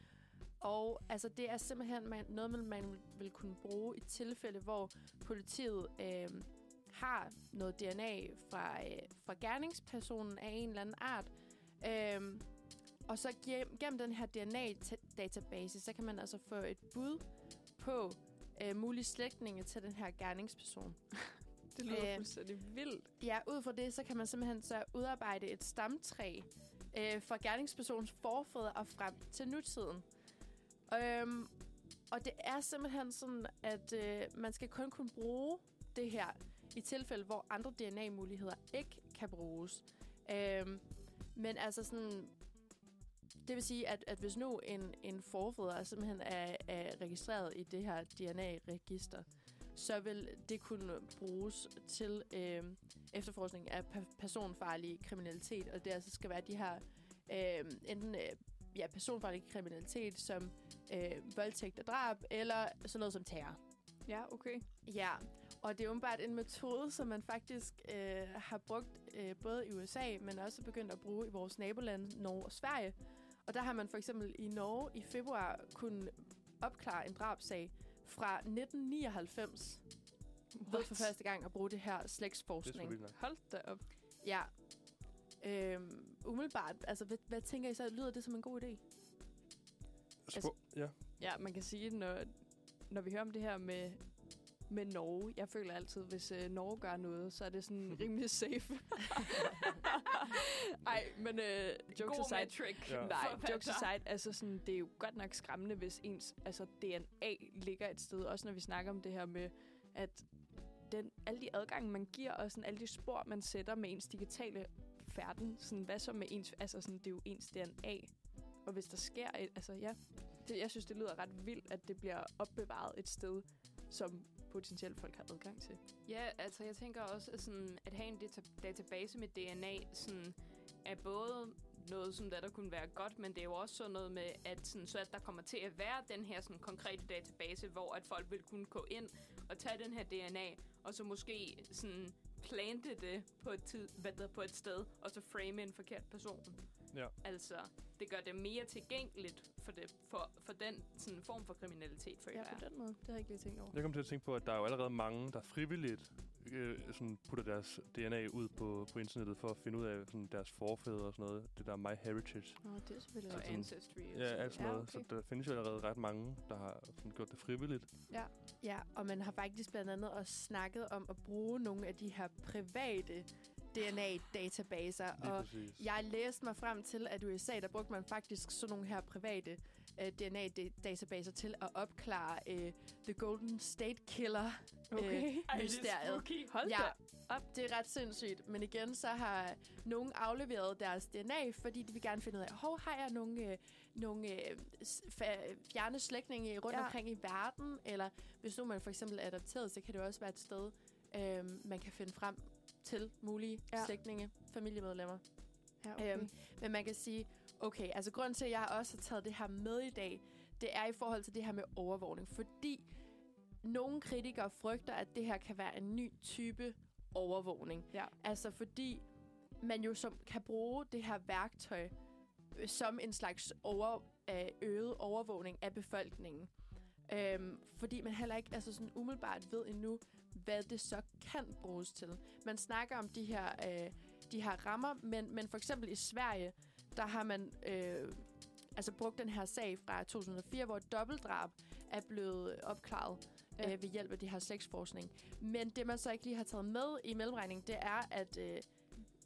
Og altså, det er simpelthen man, noget, man, man vil kunne bruge i tilfælde, hvor politiet øh, har noget DNA fra, øh, fra gerningspersonen af en eller anden art. Øh, og så gennem, gennem den her DNA-database, så kan man altså få et bud på øh, mulige slægtninge til den her gerningsperson. Det lyder Øh, fuldstændig vildt. Ja, ud fra det, så kan man simpelthen så udarbejde et stamtræ øh, fra gerningspersonens forfædre og frem til nutiden. Øhm, og det er simpelthen sådan, at øh, man skal kun kunne bruge det her i tilfælde, hvor andre DNA-muligheder ikke kan bruges. Øhm, men altså sådan... Det vil sige, at, at hvis nu en, en forfader simpelthen er, er registreret i det her DNA-register, så vil det kunne bruges til øh, efterforskning af personfarlig kriminalitet, og det altså skal være de her øh, enten øh, ja, personfarlig kriminalitet som øh, voldtægt og drab, eller sådan noget som terror. Ja, okay. Ja, og det er åbenbart en metode, som man faktisk øh, har brugt øh, både i USA, men også begyndt at bruge i vores nabolande, Norge og Sverige. Og der har man for eksempel i Norge i februar kunnet opklare en drabsag fra 1999 ved for første gang at bruge det her Det er slægtsforskning. nok. Hold da op. Ja. Øhm, umiddelbart, altså hvad, hvad tænker I så? Lyder det som en god idé? Spor- ja. Ja, man kan sige, når, når vi hører om det her med, med Norge, jeg føler altid, hvis øh, Norge gør noget, så er det sådan rimelig safe. Ej, men øh, jokes God aside, metric. Ja. Nej, for jokes aside, altså sådan, det er jo godt nok skræmmende, hvis ens altså DNA ligger et sted. Også når vi snakker om det her med, at den, alle de adgange, man giver, og sådan alle de spor, man sætter med ens digitale færden, sådan, hvad så med ens, altså sådan, det er jo ens DNA. Og hvis der sker et, altså ja, det, jeg synes, det lyder ret vildt, at det bliver opbevaret et sted, som potentielt folk har adgang til. Ja, altså jeg tænker også, at, sådan, at have en data- database med DNA sådan, er både noget, som der, der kunne være godt, men det er jo også sådan noget med, at, sådan, så at der kommer til at være den her sådan, konkrete database, hvor at folk vil kunne gå ind og tage den her DNA, og så måske sådan plante det på et, tid, hvad der, på et sted, og så frame en forkert person. Ja. Altså, det gør det mere tilgængeligt for, det, for, for den sådan, form for kriminalitet, føler Ja, jeg. på den måde. Det har jeg ikke lige tænkt over. Jeg kom til at tænke på, at der er jo allerede mange, der frivilligt øh, sådan putter deres DNA ud på, på internettet for at finde ud af sådan, deres forfædre og sådan noget. Det der MyHeritage. Nå, det er selvfølgelig Og rigtigt. Ancestry. Ja, sådan alt sådan Ja, okay. Så der findes jo allerede ret mange, der har sådan, gjort det frivilligt. Ja, og man har faktisk blandt andet også snakket om at bruge nogle af de her private DNA-databaser. Og præcis. jeg læste mig frem til, at i USA, der brugte man faktisk sådan nogle her private uh, DNA-databaser til at opklare uh, The Golden State Killer. Okay. Øh, Ej, det er mysteriet. spooky. Hold Ja, op. Det er ret sindssygt. Men igen, så har nogen afleveret deres DNA, fordi de vil gerne finde ud af, hov, har jeg nogle, øh, nogle øh, fjerne slægtninge rundt Ja. omkring i verden? Eller hvis nu man for eksempel er adopteret, så kan det også være et sted, øh, man kan finde frem til mulige ja. slægtninge, familiemedlemmer. Ja, okay. Øhm, men man kan sige, okay, altså grunden til, at jeg også har taget det her med i dag, det er i forhold til det her med overvågning. Fordi nogle kritikere frygter, at det her kan være en ny type overvågning. Ja. Altså fordi man jo som kan bruge det her værktøj øh, som en slags over, øh, øget overvågning af befolkningen. Øhm, fordi man heller ikke altså sådan umiddelbart ved endnu, hvad det så kan bruges til. Man snakker om de her, øh, de her rammer, men, men for eksempel i Sverige, der har man øh, altså brugt den her sag fra 2004, hvor et dobbeltdrab er blevet opklaret Ja. ja. øh, ved hjælp af det her slægtsforskning. Men det, man så ikke lige har taget med i mellemregningen, det er, at øh,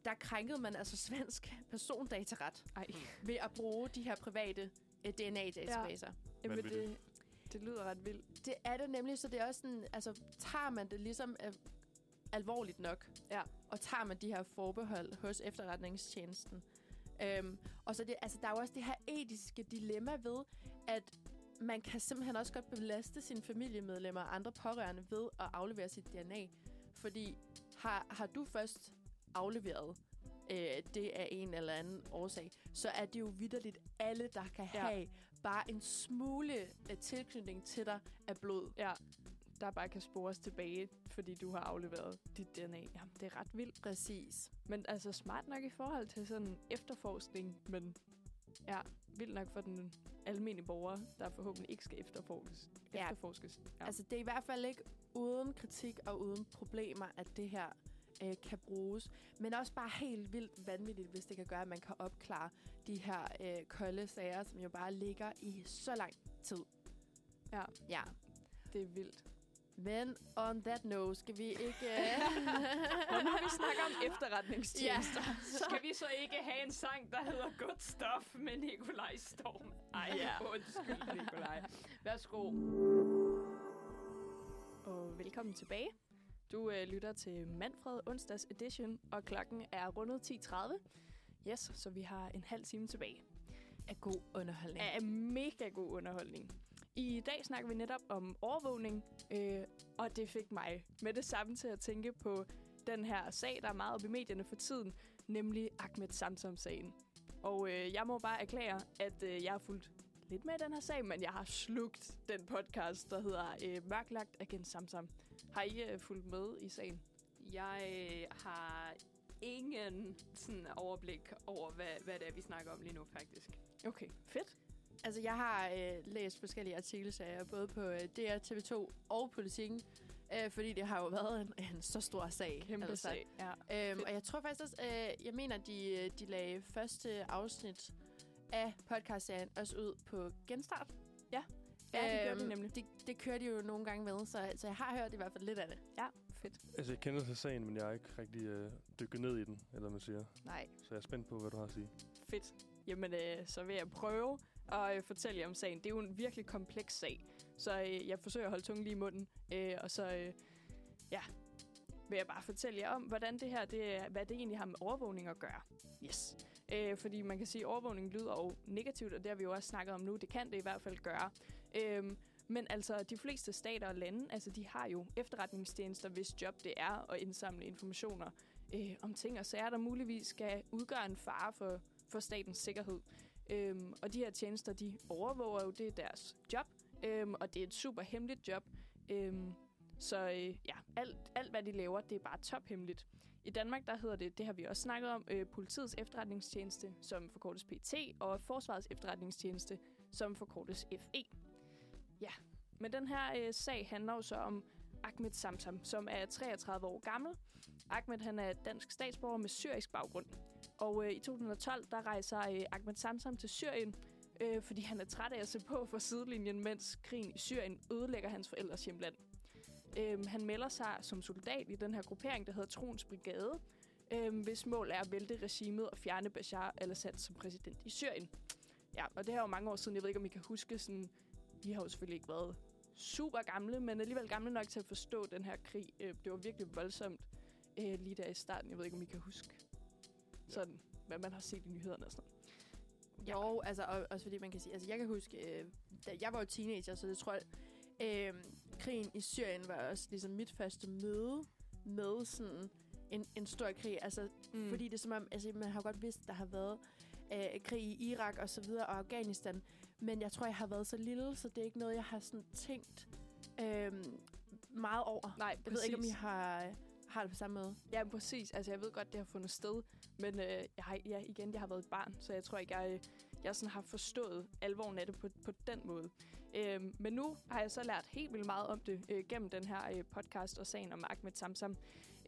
der krænkede man altså svensk persondataret Ej. ved at bruge de her private øh, DNA-databaser. Jamen, Vanvittigt. det, det lyder ret vildt. Det er det nemlig, så det er også sådan, altså tager man det ligesom øh, alvorligt nok, Ja. og tager man de her forbehold hos efterretningstjenesten. Øhm, og så det, altså, der er jo også det her etiske dilemma ved, at man kan simpelthen også godt belaste sine familiemedlemmer og andre pårørende ved at aflevere sit DNA. Fordi har, har du først afleveret øh, det af en eller anden årsag, så er det jo vidderligt alle, der kan Ja. have bare en smule øh, tilknytning til dig af blod. Ja, der bare kan spores tilbage, fordi du har afleveret dit DNA. Jamen, det er ret vildt. Præcis. Men altså smart nok i forhold til sådan efterforskning, men ja, vildt nok for den almindelige borger, der forhåbentlig ikke skal efterforskes. Ja. efterforskes. Ja. Altså, det er i hvert fald ikke uden kritik og uden problemer, at det her øh, kan bruges. Men også bare helt vildt vanvittigt, hvis det kan gøre, at man kan opklare de her øh, kolde sager, som jo bare ligger i så lang tid. Ja. Ja. det er vildt. Men on that note, skal vi ikke... Og nu vi snakker om efterretningstjenester. Ja. Så skal vi så ikke have en sang, der hedder Good Stuff med Nikolaj Storm. Ej, Ja. ja. undskyld, Nikolaj. Værsgo. Og velkommen tilbage. Du øh, lytter til Manfred onsdags edition, og klokken er rundet 10.30. Yes, så vi har en halv time tilbage. af god underholdning. Af mega god underholdning. I dag snakker vi netop om overvågning, øh, og det fik mig med det samme til at tænke på den her sag, der er meget op i medierne for tiden, nemlig Ahmed Samsam-sagen. Og øh, jeg må bare erklære, at øh, jeg har fulgt lidt med i den her sag, men jeg har slugt den podcast, der hedder øh, Mørklagt Agent Samsam. Har I øh, fulgt med i sagen? Jeg øh, har ingen sådan overblik over, hvad, hvad det er, vi snakker om lige nu, faktisk. Okay, fedt. Altså, jeg har øh, læst forskellige artikelserier, både på øh, DR, TV2 og Politiken, øh, fordi det har jo været en, en så stor sag. Kæmpe altså. sag. Ja. Øhm, og jeg tror faktisk også, øh, jeg mener, de, øh, de lagde første afsnit af podcastserien også ud på genstart. Ja, det gjorde de nemlig. Det, det kører de jo nogle gange med, så, så jeg har hørt i hvert fald lidt af det. Ja, fedt. Altså, jeg kender til sagen, men jeg har ikke rigtig øh, dykket ned i den, eller man siger. Nej. Så jeg er spændt på, hvad du har at sige. Fedt. Jamen, øh, så vil jeg prøve at øh, fortælle jer om sagen. Det er jo en virkelig kompleks sag, så øh, jeg forsøger at holde tungen lige i munden. Øh, og så, øh, ja, vil jeg bare fortælle jer om, hvordan det her, det hvad det egentlig har med overvågning at gøre. Yes. Øh, fordi man kan sige, at overvågning lyder jo negativt, og det har vi jo også snakket om nu. Det kan det i hvert fald gøre. Øh, men altså, de fleste stater og lande, altså, de har jo efterretningstjenester, hvis job det er at indsamle informationer øh, om ting og sager, der muligvis skal udgøre en fare for, for statens sikkerhed. Øhm, og de her tjenester, de overvåger jo, det er deres job, øhm, og det er et super hemmeligt job. Øhm, så øh, ja, alt, alt hvad de laver, det er bare tophemmeligt. I Danmark, der hedder det, det har vi også snakket om, øh, politiets efterretningstjeneste, som forkortes PT, og forsvarets efterretningstjeneste, som forkortes FE. Ja, men den her øh, sag handler jo så om Ahmed Samsam, som er 33 år gammel. Ahmed han er dansk statsborger med syrisk baggrund. Og øh, i 2012, der rejser øh, Ahmed Samsam til Syrien, øh, fordi han er træt af at se på for sidelinjen, mens krigen i Syrien ødelægger hans forældres hjemland. Øh, han melder sig som soldat i den her gruppering, der hedder Trons Brigade, øh, hvis mål er at vælte regimet og fjerne Bashar al-Assad som præsident i Syrien. Ja, og det her er jo mange år siden. Jeg ved ikke, om I kan huske sådan... Vi har jo selvfølgelig ikke været super gamle, men alligevel gamle nok til at forstå den her krig. Øh, det var virkelig voldsomt øh, lige der i starten. Jeg ved ikke, om I kan huske sådan, hvad man har set i nyhederne og sådan noget. Jo, altså og, også fordi man kan sige, altså jeg kan huske, øh, da jeg var jo teenager, så det tror jeg, øh, krigen i Syrien var også ligesom mit første møde med sådan en, en stor krig. Altså, mm. fordi det er som om, altså man har godt vidst, der har været øh, krig i Irak og så videre, og Afghanistan. Men jeg tror, jeg har været så lille, så det er ikke noget, jeg har sådan tænkt øh, meget over. Nej, Jeg ved ikke, om I har, har det på samme måde. Ja, men præcis. Altså, jeg ved godt, det har fundet sted. Men øh, jeg har, ja, igen, jeg har været et barn, så jeg tror ikke, jeg, øh, jeg sådan har forstået alvoren af det på, på den måde. Øh, men nu har jeg så lært helt vildt meget om det øh, gennem den her øh, podcast og sagen om Ahmed Samsam.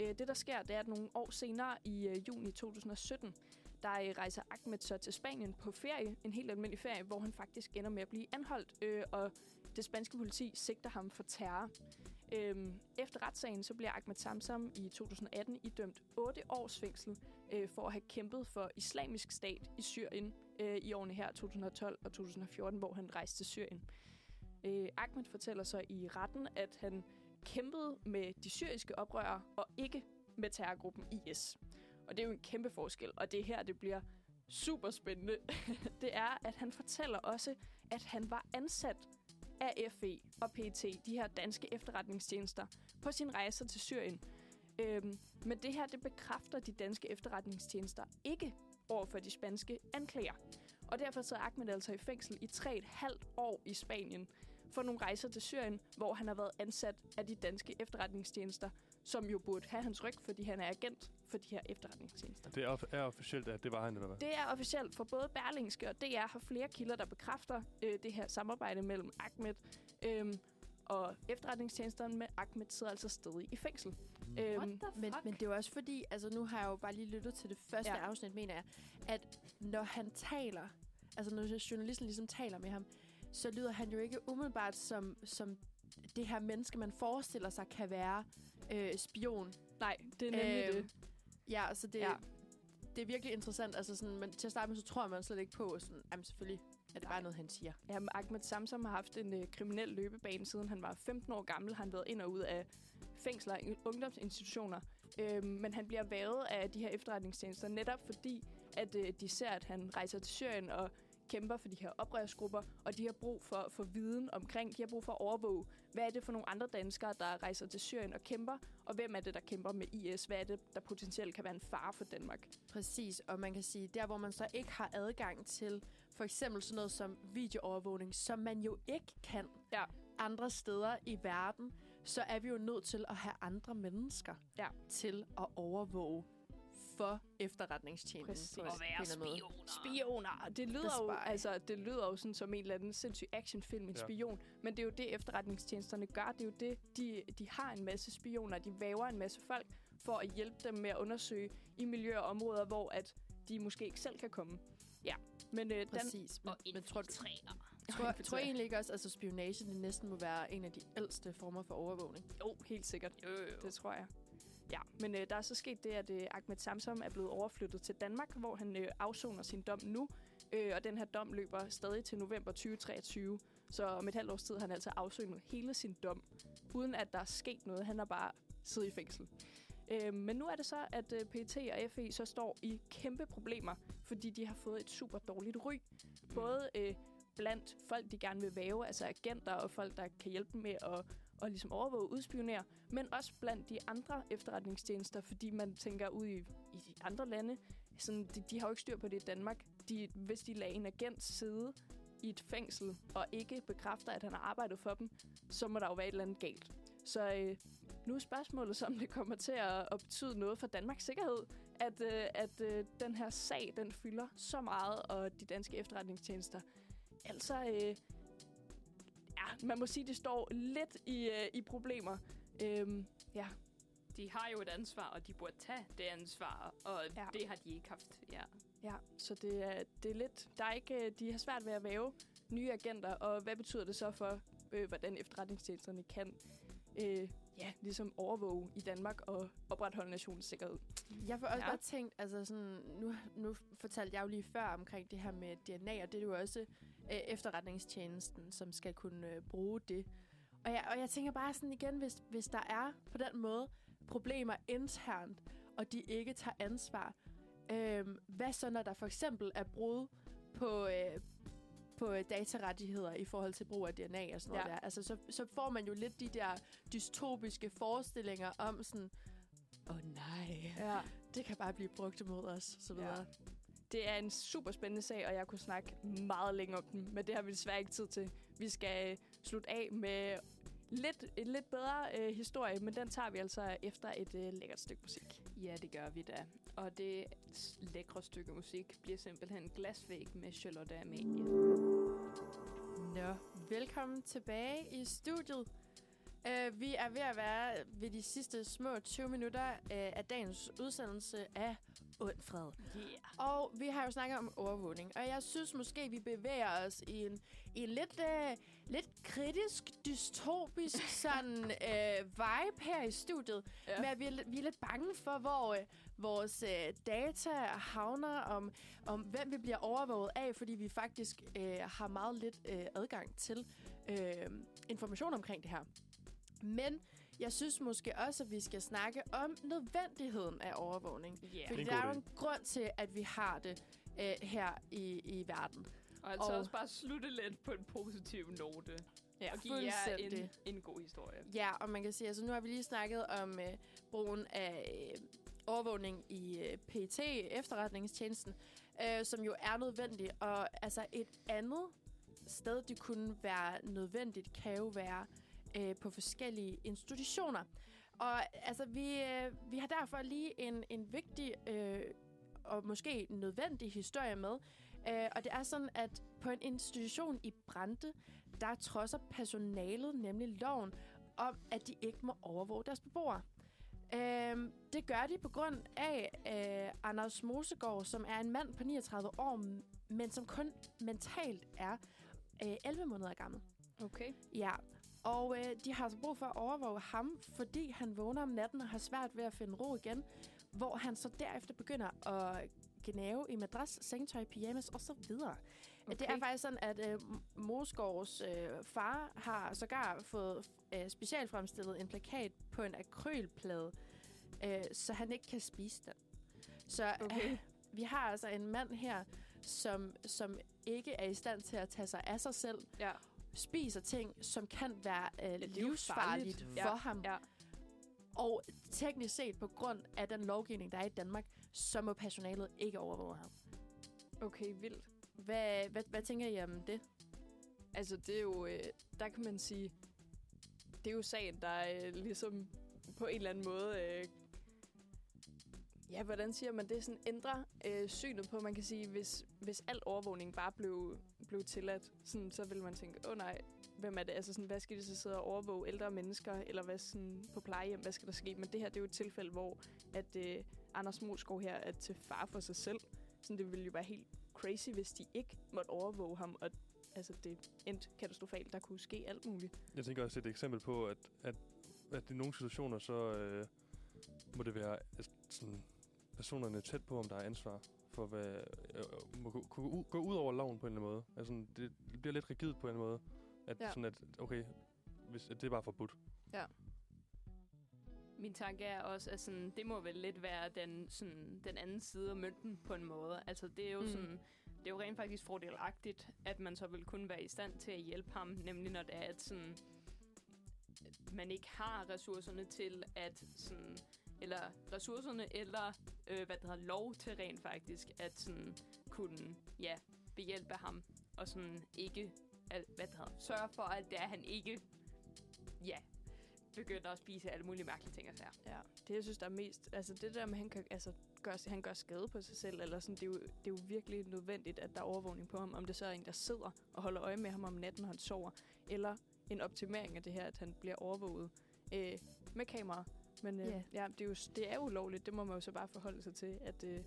Øh, det, der sker, det er, at nogle år senere i øh, juni 2017, der øh, rejser Ahmed så til Spanien på ferie, en helt almindelig ferie, hvor han faktisk ender med at blive anholdt, øh, og det spanske politi sigter ham for terror. Øhm, efter retssagen så bliver Ahmed Samsam i 2018 idømt 8 års fængsel øh, for at have kæmpet for islamisk stat i Syrien øh, i årene her 2012 og 2014, hvor han rejste til Syrien. Øh, Ahmed fortæller så i retten, at han kæmpede med de syriske oprørere og ikke med terrorgruppen IS. Og det er jo en kæmpe forskel, og det er her, det bliver super spændende. det er, at han fortæller også, at han var ansat af FE og PET, de her danske efterretningstjenester, på sin rejser til Syrien. Øhm, men det her, det bekræfter de danske efterretningstjenester ikke over for de spanske anklager. Og derfor sidder Ahmed altså i fængsel i 3,5 år i Spanien for nogle rejser til Syrien, hvor han har været ansat af de danske efterretningstjenester, som jo burde have hans ryg, fordi han er agent for de her efterretningstjenester. Det er, er officielt, at det var han, eller hvad? Det er officielt for både Berlingske og DR har flere kilder, der bekræfter øh, det her samarbejde mellem Ahmed øh, og efterretningstjenesterne, men Ahmed sidder altså stadig i fængsel. Øhm, What the Men, fuck? men det er også fordi, altså nu har jeg jo bare lige lyttet til det første ja. afsnit, mener jeg, at når han taler, altså når journalisten ligesom taler med ham, så lyder han jo ikke umiddelbart som, som det her menneske, man forestiller sig kan være øh, spion. nej, det er nemlig Øhm, det. Ja, så det, Ja. ja. det er virkelig interessant. Altså sådan, men til at starte med, så tror man slet ikke på, sådan, jamen selvfølgelig er det bare noget, han siger. Jamen, Ahmed Samsam har haft en øh, kriminel løbebane, siden han var 15 år gammel. Han har været ind og ud af fængsler og ungdomsinstitutioner. Øhm, men han bliver vævet af de her efterretningstjenester, netop fordi, at øh, de ser, at han rejser til Syrien og kæmper for de her oprørsgrupper, og de har brug for, for viden omkring, de har brug for at overvåge, hvad er det for nogle andre danskere, der rejser til Syrien og kæmper, og hvem er det, der kæmper med IS? Hvad er det, der potentielt kan være en fare for Danmark? Præcis, og man kan sige, der hvor man så ikke har adgang til for eksempel sådan noget som videoovervågning, som man jo ikke kan Ja. andre steder i verden, så er vi jo nødt til at have andre mennesker Ja. til at overvåge for efterretningstjenesten. Præcis. eller anden måde. Spioner. Det lyder, The jo, Spy. altså, det lyder jo sådan som en eller anden sindssyg actionfilm, en Ja. spion. Men det er jo det, efterretningstjenesterne gør. Det er jo det, de, de har en masse spioner. De væver en masse folk for at hjælpe dem med at undersøge i miljøer og områder, hvor at de måske ikke selv kan komme. Ja, men øh, den... Præcis. Men, Og men tror, du, tror, tror jeg egentlig ikke også, at altså spionage det næsten må være en af de ældste former for overvågning? Jo, helt sikkert. Jo, jo. Det tror jeg. Ja, men øh, der er så sket det, at øh, Ahmed Samsom er blevet overflyttet til Danmark, hvor han øh, afsoner sin dom nu. Øh, og den her dom løber stadig til november 2023. Så om et halvt års tid har han altså afsonet hele sin dom, uden at der er sket noget. Han har bare siddet i fængsel. Øh, men nu er det så, at øh, PT og FE så står i kæmpe problemer, fordi de har fået et super dårligt ry. Både øh, blandt folk, de gerne vil væve, altså agenter og folk, der kan hjælpe dem med at, at ligesom overvåge og udspionere, men også blandt de andre efterretningstjenester, fordi man tænker ud i, i de andre lande, sådan, de, de har jo ikke styr på det i Danmark. De, hvis de lader en agent sidde i et fængsel, og ikke bekræfter, at han har arbejdet for dem, så må der jo være et eller andet galt. Så øh, nu er spørgsmålet, som om det kommer til at, at betyde noget for Danmarks sikkerhed, at, øh, at øh, den her sag, den fylder så meget, og de danske efterretningstjenester. Altså, øh, man må sige, de står lidt i, øh, i problemer. Øhm, ja, De har jo et ansvar, og de burde tage det ansvar, og Ja. det har de ikke haft. Ja. ja, så det er, det er lidt... Der er ikke, øh, de har svært ved at væve nye agenter, og hvad betyder det så for, øh, hvordan efterretningstjenesterne kan øh, ja, ligesom overvåge i Danmark og opretholde nationens sikkerhed? Jeg får også Ja. bare tænkt, altså sådan, nu, nu fortalte jeg jo lige før omkring det her med DNA, og det er jo også efterretningstjenesten, som skal kunne øh, bruge det. Og jeg, og jeg tænker bare sådan igen, hvis, hvis der er på den måde problemer internt, og de ikke tager ansvar, øh, hvad så når der for eksempel er brud på, øh, på øh, datarettigheder i forhold til brug af DNA og sådan noget Ja. der. Altså, så, så får man jo lidt de der dystopiske forestillinger om sådan, åh oh, nej, Ja. det kan bare blive brugt imod os, så videre. Ja. Det er en super spændende sag, og jeg kunne snakke meget længe om den, men det har vi desværre ikke tid til. Vi skal øh, slutte af med lidt, en lidt bedre øh, historie, men den tager vi altså efter et øh, lækkert stykke musik. ja, det gør vi da. Og det lækre stykke musik bliver simpelthen Glasvæg med Charlotte Amalie. Nå, velkommen tilbage i studiet. Uh, vi er ved at være ved de sidste små 20 minutter uh, af dagens udsendelse af Undfred. Yeah. Og vi har jo snakket om overvågning, og jeg synes måske, vi bevæger os i en, i en lidt, uh, lidt kritisk, dystopisk sådan uh, vibe her i studiet. Ja. Men vi er, lidt- vi er lidt bange for, hvor uh, vores uh, data havner, om, om hvem vi bliver overvåget af, fordi vi faktisk uh, har meget lidt uh, adgang til uh, information omkring det her. Men jeg synes måske også, at vi skal snakke om nødvendigheden af overvågning. Yeah. Fordi der er jo en grund til, at vi har det øh, her i, i verden. Og altså Og- også bare slutte lidt på en positiv note. Ja, og give jer en, en god historie. Ja, og man kan sige, altså nu har vi lige snakket om øh, brugen af øh, overvågning i øh, PET, efterretningstjenesten, øh, som jo er nødvendig. Og altså et andet sted, det kunne være nødvendigt, kan jo være øh, på forskellige institutioner. Og altså, vi, øh, vi har derfor lige en, en vigtig øh, og måske nødvendig historie med. Øh, og det er sådan, at på en institution i Brande, der trodser personalet nemlig loven om, at de ikke må overvåge deres beboere. Øhm, det gør de på grund af øh, Anders Mosegaard, som er en mand på 39 år, men som kun mentalt er øh, 11 måneder gammel. Okay. Ja, og øh, de har altså brug for at overvåge ham, fordi han vågner om natten og har svært ved at finde ro igen, hvor han så derefter begynder at gnave i madras, sengetøj, pyjamas og så videre. Okay. Det er faktisk sådan, at øh, Mosgaards øh, far har sågar fået øh, specialfremstillet en plakat på en akrylplade, øh, så han ikke kan spise den. Så Okay. øh, vi har altså en mand her, som, som ikke er i stand til at tage sig af sig selv, Ja. Spiser ting, som kan være øh, livsfarligt farligt. for Ja, ham. ja. Og teknisk set, på grund af den lovgivning, der er i Danmark, så må personalet ikke overvåge ham. Okay, vildt. Hvad, hvad, hvad tænker I om det? Altså, det er jo... Øh, der kan man sige... Det er jo sagen, der øh, ligesom på en eller anden måde... Øh, ja, hvordan siger man det? Sådan ændrer øh, synet på, man kan sige, hvis, hvis al overvågning bare blev, blev tilladt, sådan, så ville man tænke, åh oh, nej, hvem er det? Altså, sådan, hvad skal de så sidde og overvåge ældre mennesker, eller hvad sådan, på plejehjem, hvad skal der ske? Men det her, det er jo et tilfælde, hvor at, øh, Anders Mosgaard her er til far for sig selv. Sådan, det ville jo være helt crazy, hvis de ikke måtte overvåge ham, og altså, det endte katastrofalt. Der kunne ske alt muligt. Jeg tænker også et eksempel på, at, at, at i nogle situationer, så øh, må det være altså, sådan, personerne tæt på, om der er ansvar for, hvad øh, må gå, gå, ud- over loven på en eller anden måde. Altså, det, bliver lidt rigidt på en eller anden måde. At, Ja. sådan at, okay, hvis, at det er bare forbudt. Min tanke er også, at sådan, det må vel lidt være den, sådan, den anden side af mønten på en måde. Altså, det er jo Mm. mm. sådan, det er jo rent faktisk fordelagtigt, at man så vil kunne være i stand til at hjælpe ham, nemlig når det er, at sådan, man ikke har ressourcerne til at sådan, eller ressourcerne, eller øh, hvad det hedder, lov til rent faktisk at sådan kunne, ja, behjælpe ham, og sådan ikke, al, hvad det hedder, sørge for, at det er, han ikke, ja, begynder at spise alle mulige mærkelige ting og sager. Ja, det jeg synes, der er mest... Altså det der med, at han, kan, altså, gør, han gør skade på sig selv, eller sådan, det, er jo, det er jo virkelig nødvendigt, at der er overvågning på ham. Om det så er en, der sidder og holder øje med ham om natten, når han sover, eller en optimering af det her, at han bliver overvåget øh, med kamera. Men øh, Ja. ja, det er, jo, det er jo ulovligt. Det må man jo så bare forholde sig til, at... Øh,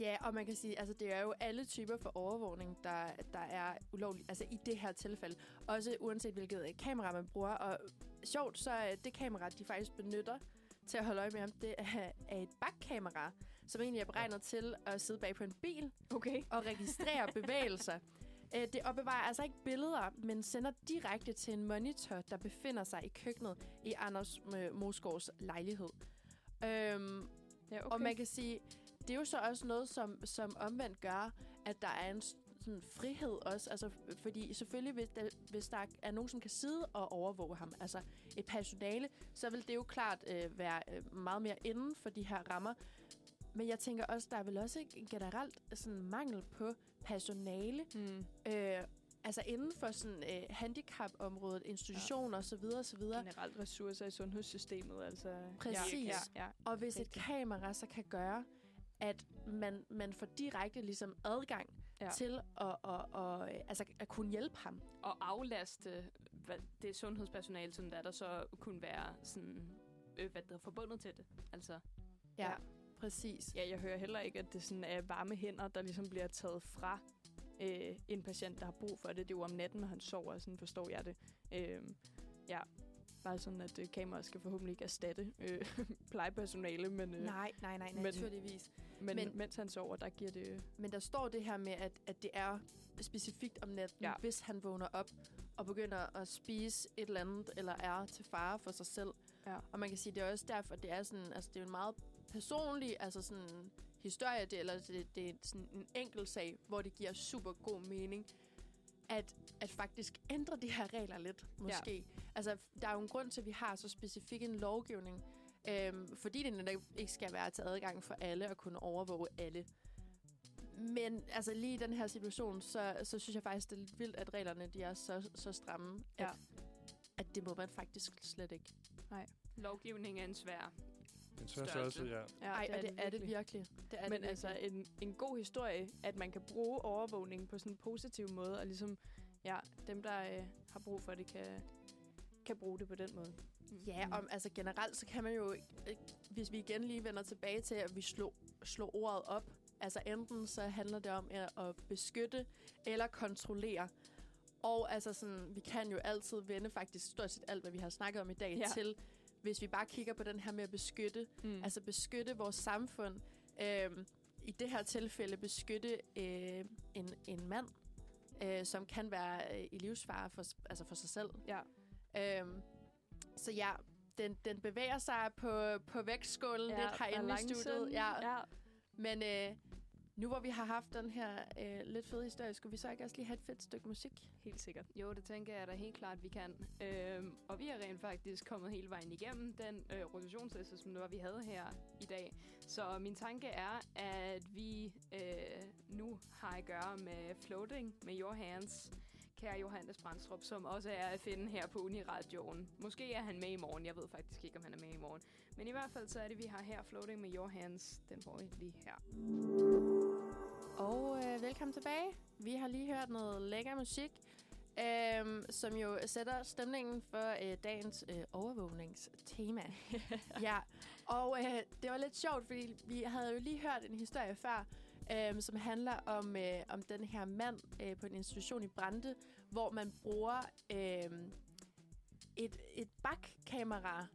Ja, og man kan sige, altså det er jo alle typer for overvågning, der, der er ulovligt, altså i det her tilfælde. Også uanset hvilket øh, kamera man bruger. Og sjovt, så er det kamera, de faktisk benytter til at holde øje med ham, det er, er et bakkamera, som egentlig er beregnet til at sidde bag på en bil okay. og registrere bevægelser. Øh, Det opbevarer altså ikke billeder, men sender direkte til en monitor, der befinder sig i køkkenet i Anders øh, Mosgaards lejlighed. Øhm, Ja, okay. og man kan sige, det er jo så også noget, som, som omvendt gør, at der er en sådan frihed også. Altså, fordi selvfølgelig, hvis der, hvis der er nogen, som kan sidde og overvåge ham, altså et personale, så vil det jo klart øh, være øh, meget mere inden for de her rammer. Men jeg tænker også, der er vel også en generelt sådan mangel på personale, Hmm. øh, altså inden for sådan øh, handicapområdet, institutioner osv. osv. Generelt ressourcer i sundhedssystemet, altså... Præcis. Ja, ja, ja. Og hvis Rigtigt. et kamera så kan gøre, at man, man får direkte ligesom adgang Ja. ja. til at, at, at, at, altså at kunne hjælpe ham. Og aflaste hvad, det sundhedspersonale, som der, der så kunne være sådan, øh, hvad der er forbundet til det. Altså, Ja, Ja. Præcis. Ja, jeg hører heller ikke, at det sådan er varme hænder, der ligesom bliver taget fra øh, en patient, der har brug for det. Det er jo om natten, når han sover, sådan forstår jeg det. Øh, ja, bare sådan, at øh, kameraet skal forhåbentlig ikke erstatte øh, plejepersonale, men, øh, Nej, nej, nej, naturligvis. men, men men- mens han sover, der giver det... Men der står det her med, at, at det er specifikt om natten, Ja. hvis han vågner op og begynder at spise et eller andet, eller er til fare for sig selv. Ja. Og man kan sige, det er også derfor, det er sådan, altså det er en meget personlig, altså sådan historie, det, eller det, det er sådan en enkelt sag, hvor det giver super god mening, at, at faktisk ændre de her regler lidt, måske. Ja. Altså, der er jo en grund til, at vi har så specifik en lovgivning, øhm, fordi det netop ikke skal være til adgang for alle at kunne overvåge alle. Men altså lige i den her situation, så, så synes jeg faktisk, det er lidt vildt, at reglerne de er så, så stramme, Ja. at, at det må man faktisk slet ikke. lovgivning er en svær. En svær Størrelse. størrelse, ja. Ja, Ej, og det er det virkelig. Det er Men det altså en, en god historie, at man kan bruge overvågning på sådan en positiv måde, og ligesom, ja, dem, der øh, har brug for det, kan, kan bruge det på den måde. Ja, om, altså generelt, så kan man jo, øh, hvis vi igen lige vender tilbage til, at vi slog, slog ordet op, altså enten så handler det om at, beskytte eller kontrollere. Og altså sådan, vi kan jo altid vende faktisk stort set alt, hvad vi har snakket om i dag, ja. til, hvis vi bare kigger på den her med at beskytte, Mm. altså beskytte vores samfund. Øhm, I det her tilfælde beskytte øh, en, en mand, øh, som kan være øh, i livsfare for, altså for sig selv. ja. Øhm, så ja, den, den bevæger sig på, på vægtskålen ja, lidt herinde i studiet. Ja. ja. Men øh, nu hvor vi har haft den her øh, lidt fede historie, skulle vi så ikke også lige have et fedt stykke musik? Helt sikkert. Jo, det tænker jeg da helt klart, vi kan. Øhm, og vi er rent faktisk kommet hele vejen igennem den øh, rotationsliste, som det var, vi havde her i dag. Så min tanke er, at vi øh, nu har at gøre med Floating med Your Hands. Kære Johannes Brandstrup, som også er at finde her på Uniradioen. Måske er han med i morgen. Jeg ved faktisk ikke, om han er med i morgen. Men i hvert fald så er det, vi har her Floating med Your Hands. Den får I lige her. Og øh, velkommen tilbage. Vi har lige hørt noget lækker musik, øh, som jo sætter stemningen for øh, dagens øh, overvågningstema. ja, og øh, det var lidt sjovt, fordi vi havde jo lige hørt en historie før, øh, som handler om, øh, om den her mand øh, på en institution i Brande, hvor man bruger øh, et, et bakkamera,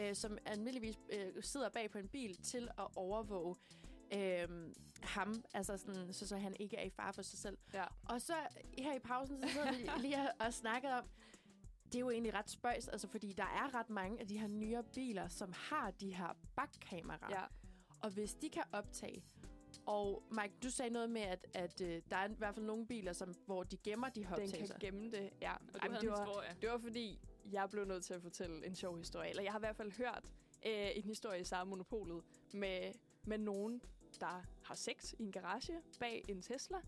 øh, som almindeligvis øh, sidder bag på en bil, til at overvåge øh, ham, altså sådan, så, så han ikke er i fare for sig selv. Ja. Og så her i pausen, så sidder vi lige og, og snakket om, det er jo egentlig ret spøjs, altså fordi der er ret mange af de her nyere biler, som har de her bakkameraer. Ja. Og hvis de kan optage, og Mike, du sagde noget med, at, at øh, der er i hvert fald nogle biler, som, hvor de gemmer de her Den optagelser. kan gemme det. Ja. Og du Ej, men havde det, en var, historie. det var fordi, jeg blev nødt til at fortælle en sjov historie. Eller jeg har i hvert fald hørt øh, en historie i samme monopolet med, med nogen, der har sex i en garage bag en Tesla.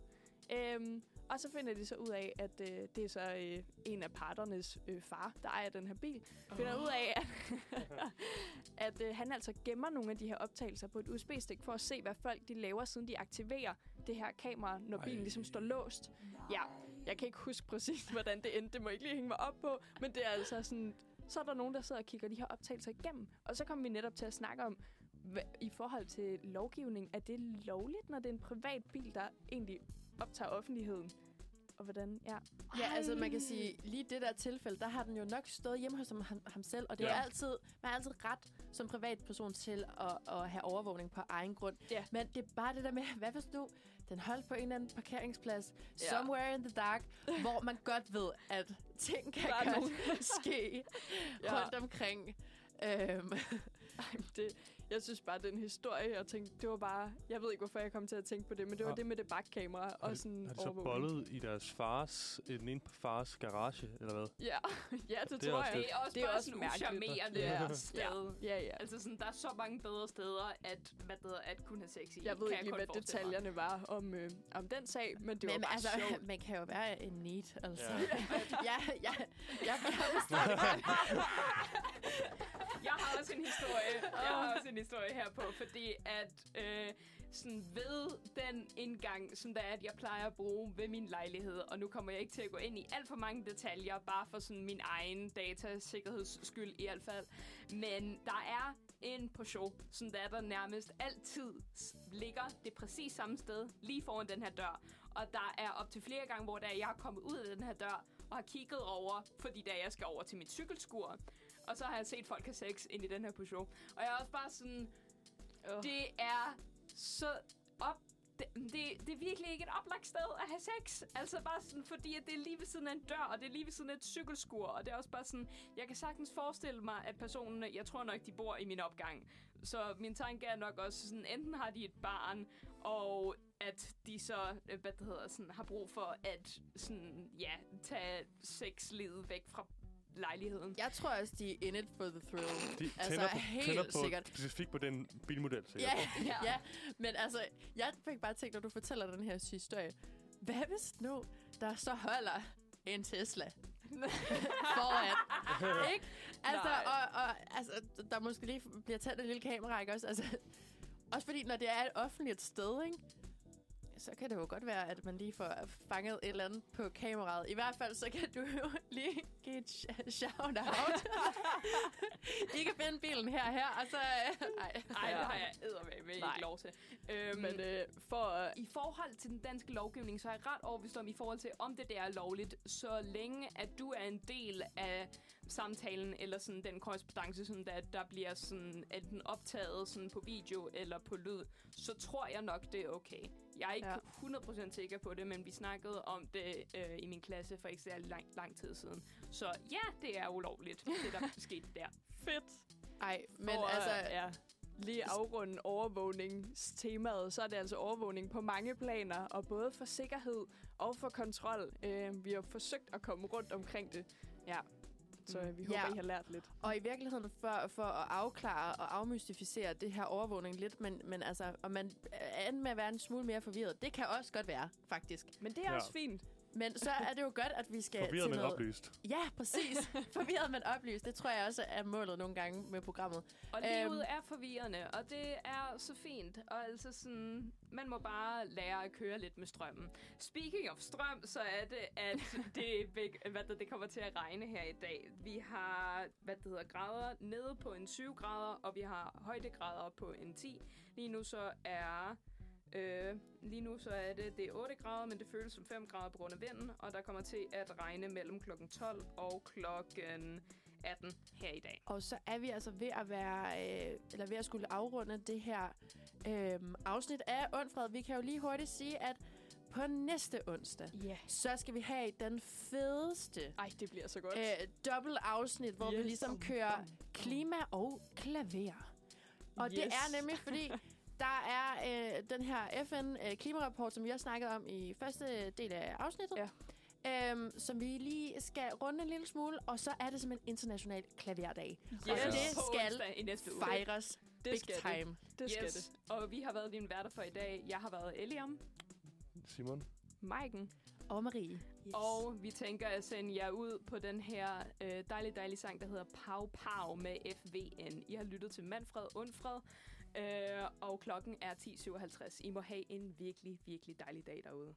Øhm, og så finder de så ud af, at øh, det er så øh, en af parternes øh, far, der ejer den her bil. Finder ud af, at, at øh, han altså gemmer nogle af de her optagelser på et USB-stik for at se, hvad folk de laver, siden de aktiverer det her kamera, når bilen Ej. ligesom står låst. Ja, jeg kan ikke huske præcis, hvordan det endte. Det må jeg ikke lige hænge mig op på. Men det er altså sådan... Så er der nogen, der sidder og kigger de her optagelser igennem. Og så kommer vi netop til at snakke om, hvad, i forhold til lovgivning, er det lovligt, når det er en privat bil, der egentlig optager offentligheden? Og hvordan, ja. Ja, altså man kan sige, lige det der tilfælde, der har den jo nok stået hjemme hos ham, ham, selv, og det er Ja. jo altid, man er altid ret som privatperson til at, at have overvågning på egen grund. Ja. Men det er bare det der med, hvad hvis du, den holdt på en eller anden parkeringsplads, Ja. somewhere in the dark, hvor man godt ved, at ting kan godt ske Ja. rundt omkring. Øhm, Ej, det, jeg synes bare, den historie, jeg tænkte, det var bare... Jeg ved ikke, hvorfor jeg kom til at tænke på det, men det var det med det bakkamera Har og sådan har de så bollet i deres fars, i den ene fars garage, eller hvad? Ja, ja det, Det er tror jeg. Det er også Det er bare også sådan mærkeligt. uschammerende Ja. sted. Ja, ja. Altså sådan, der er så mange bedre steder at, hvad det hedder, at kunne have sex i. Jeg ved ikke hvad detaljerne var om, øh, om den sag, men det men var bare altså, sjovt. man kan jo være en need, altså. Ja. Ja, ja, jeg det godt. Jeg har også en historie. Jeg har også en historie her på, fordi at øh, sådan ved den indgang, som der er, at jeg plejer at bruge ved min lejlighed, og nu kommer jeg ikke til at gå ind i alt for mange detaljer, bare for sådan min egen datasikkerheds skyld i hvert fald. Men der er en på show, som der der nærmest altid ligger det præcis samme sted, lige foran den her dør. Og der er op til flere gange, hvor der jeg er kommet ud af den her dør, og har kigget over, fordi der jeg skal over til mit cykelskur, og så har jeg set folk have sex ind i den her Peugeot. Og jeg er også bare sådan, Åh. det er så op... Det, det, det er virkelig ikke et oplagt sted at have sex. Altså bare sådan, fordi at det er lige ved siden af en dør, og det er lige ved siden af et cykelskur. Og det er også bare sådan, jeg kan sagtens forestille mig, at personerne, jeg tror nok, de bor i min opgang. Så min tanke er nok også sådan, enten har de et barn, og at de så, øh, hvad det hedder, sådan, har brug for at sådan, ja, tage sexlivet væk fra lejligheden. Jeg tror også, de er in it for the thrill. De Altså, tænder, på, helt tænder på sikkert. specifikt på den bilmodel, sikkert. Ja, Ja. ja, men altså, jeg fik bare tænkt, når du fortæller den her historie, hvad hvis nu, der så holder en Tesla foran, ikke? Altså, Nej. og, og, altså, der måske lige bliver tændt en lille kamera, ikke også? Altså, også fordi, når det er et offentligt sted, ikke? Så kan det jo godt være, at man lige får fanget et eller andet på kameraet. I hvert fald, så kan du jo lige give et sh- shout-out. I kan finde bilen her her, og så... øh, Ej, Ej, det har jeg eddermame ikke Nej. lov til. Øhm, Men øh, for at I forhold til den danske lovgivning, så er jeg ret overbevist om, i forhold til, om det der er lovligt, så længe at du er en del af samtalen, eller sådan den korrespondence, sådan der, der bliver sådan enten optaget sådan på video eller på lyd, så tror jeg nok, det er okay. Jeg er ikke Ja. ja. 100% sikker på det, men vi snakkede om det øh, i min klasse for ikke særlig lang, lang tid siden. Så ja, det er ulovligt, det der skete der. fedt Ej, men for altså... at, ja, lige afrunde overvågningstemaet, så er det altså overvågning på mange planer, og både for sikkerhed og for kontrol. Øh, vi har forsøgt at komme rundt omkring det. Ja, så vi håber, Ja. I har lært lidt. Og i virkeligheden for, for at afklare og afmystificere det her overvågning lidt, men, men altså, om man er med at være en smule mere forvirret, det kan også godt være, faktisk. Men det er Ja. også fint. Men så er det jo godt, at vi skal Forvirret, til men noget... oplyst. Ja, præcis. Forvirret, men oplyst. Det tror jeg også er målet nogle gange med programmet. Og Øhm. livet er forvirrende, og det er så fint. Og altså sådan, man må bare lære at køre lidt med strømmen. Speaking of strøm, så er det, at det, hvad det, det kommer til at regne her i dag. Vi har, hvad det hedder, grader nede på en 7 grader, og vi har højdegrader på en 10. Lige nu så er... Øh, lige nu så er det, det er 8 grader, men det føles som 5 grader på grund af vinden, og der kommer til at regne mellem klokken 12 og klokken 18 her i dag. Og så er vi altså ved at være, øh, eller ved at skulle afrunde det her øh, afsnit af Undfred. Vi kan jo lige hurtigt sige, at på næste onsdag, Ja. så skal vi have den fedeste Ej, det bliver så godt. øh, dobbelt afsnit, hvor yes. vi ligesom kører klima og klaver. Og yes. det er nemlig fordi, der er øh, den her FN-klimarapport, som vi har snakket om i første del af afsnittet. Ja. øhm, som vi lige skal runde en lille smule. Og så er det simpelthen international klaverdag. Yes. Og det skal i næste uge. fejres Det big skal time. det. Det skal yes. det. Og vi har været dine værter for i dag. Jeg har været Eliam, Simon? Maiken, Og Marie. yes. og vi tænker at sende jer ud på den her øh, dejlige, dejlige sang, der hedder Pau Pau med FVN. I har lyttet til Manfred Undfred, øh, og klokken er 10.57. I må have en virkelig, virkelig dejlig dag derude.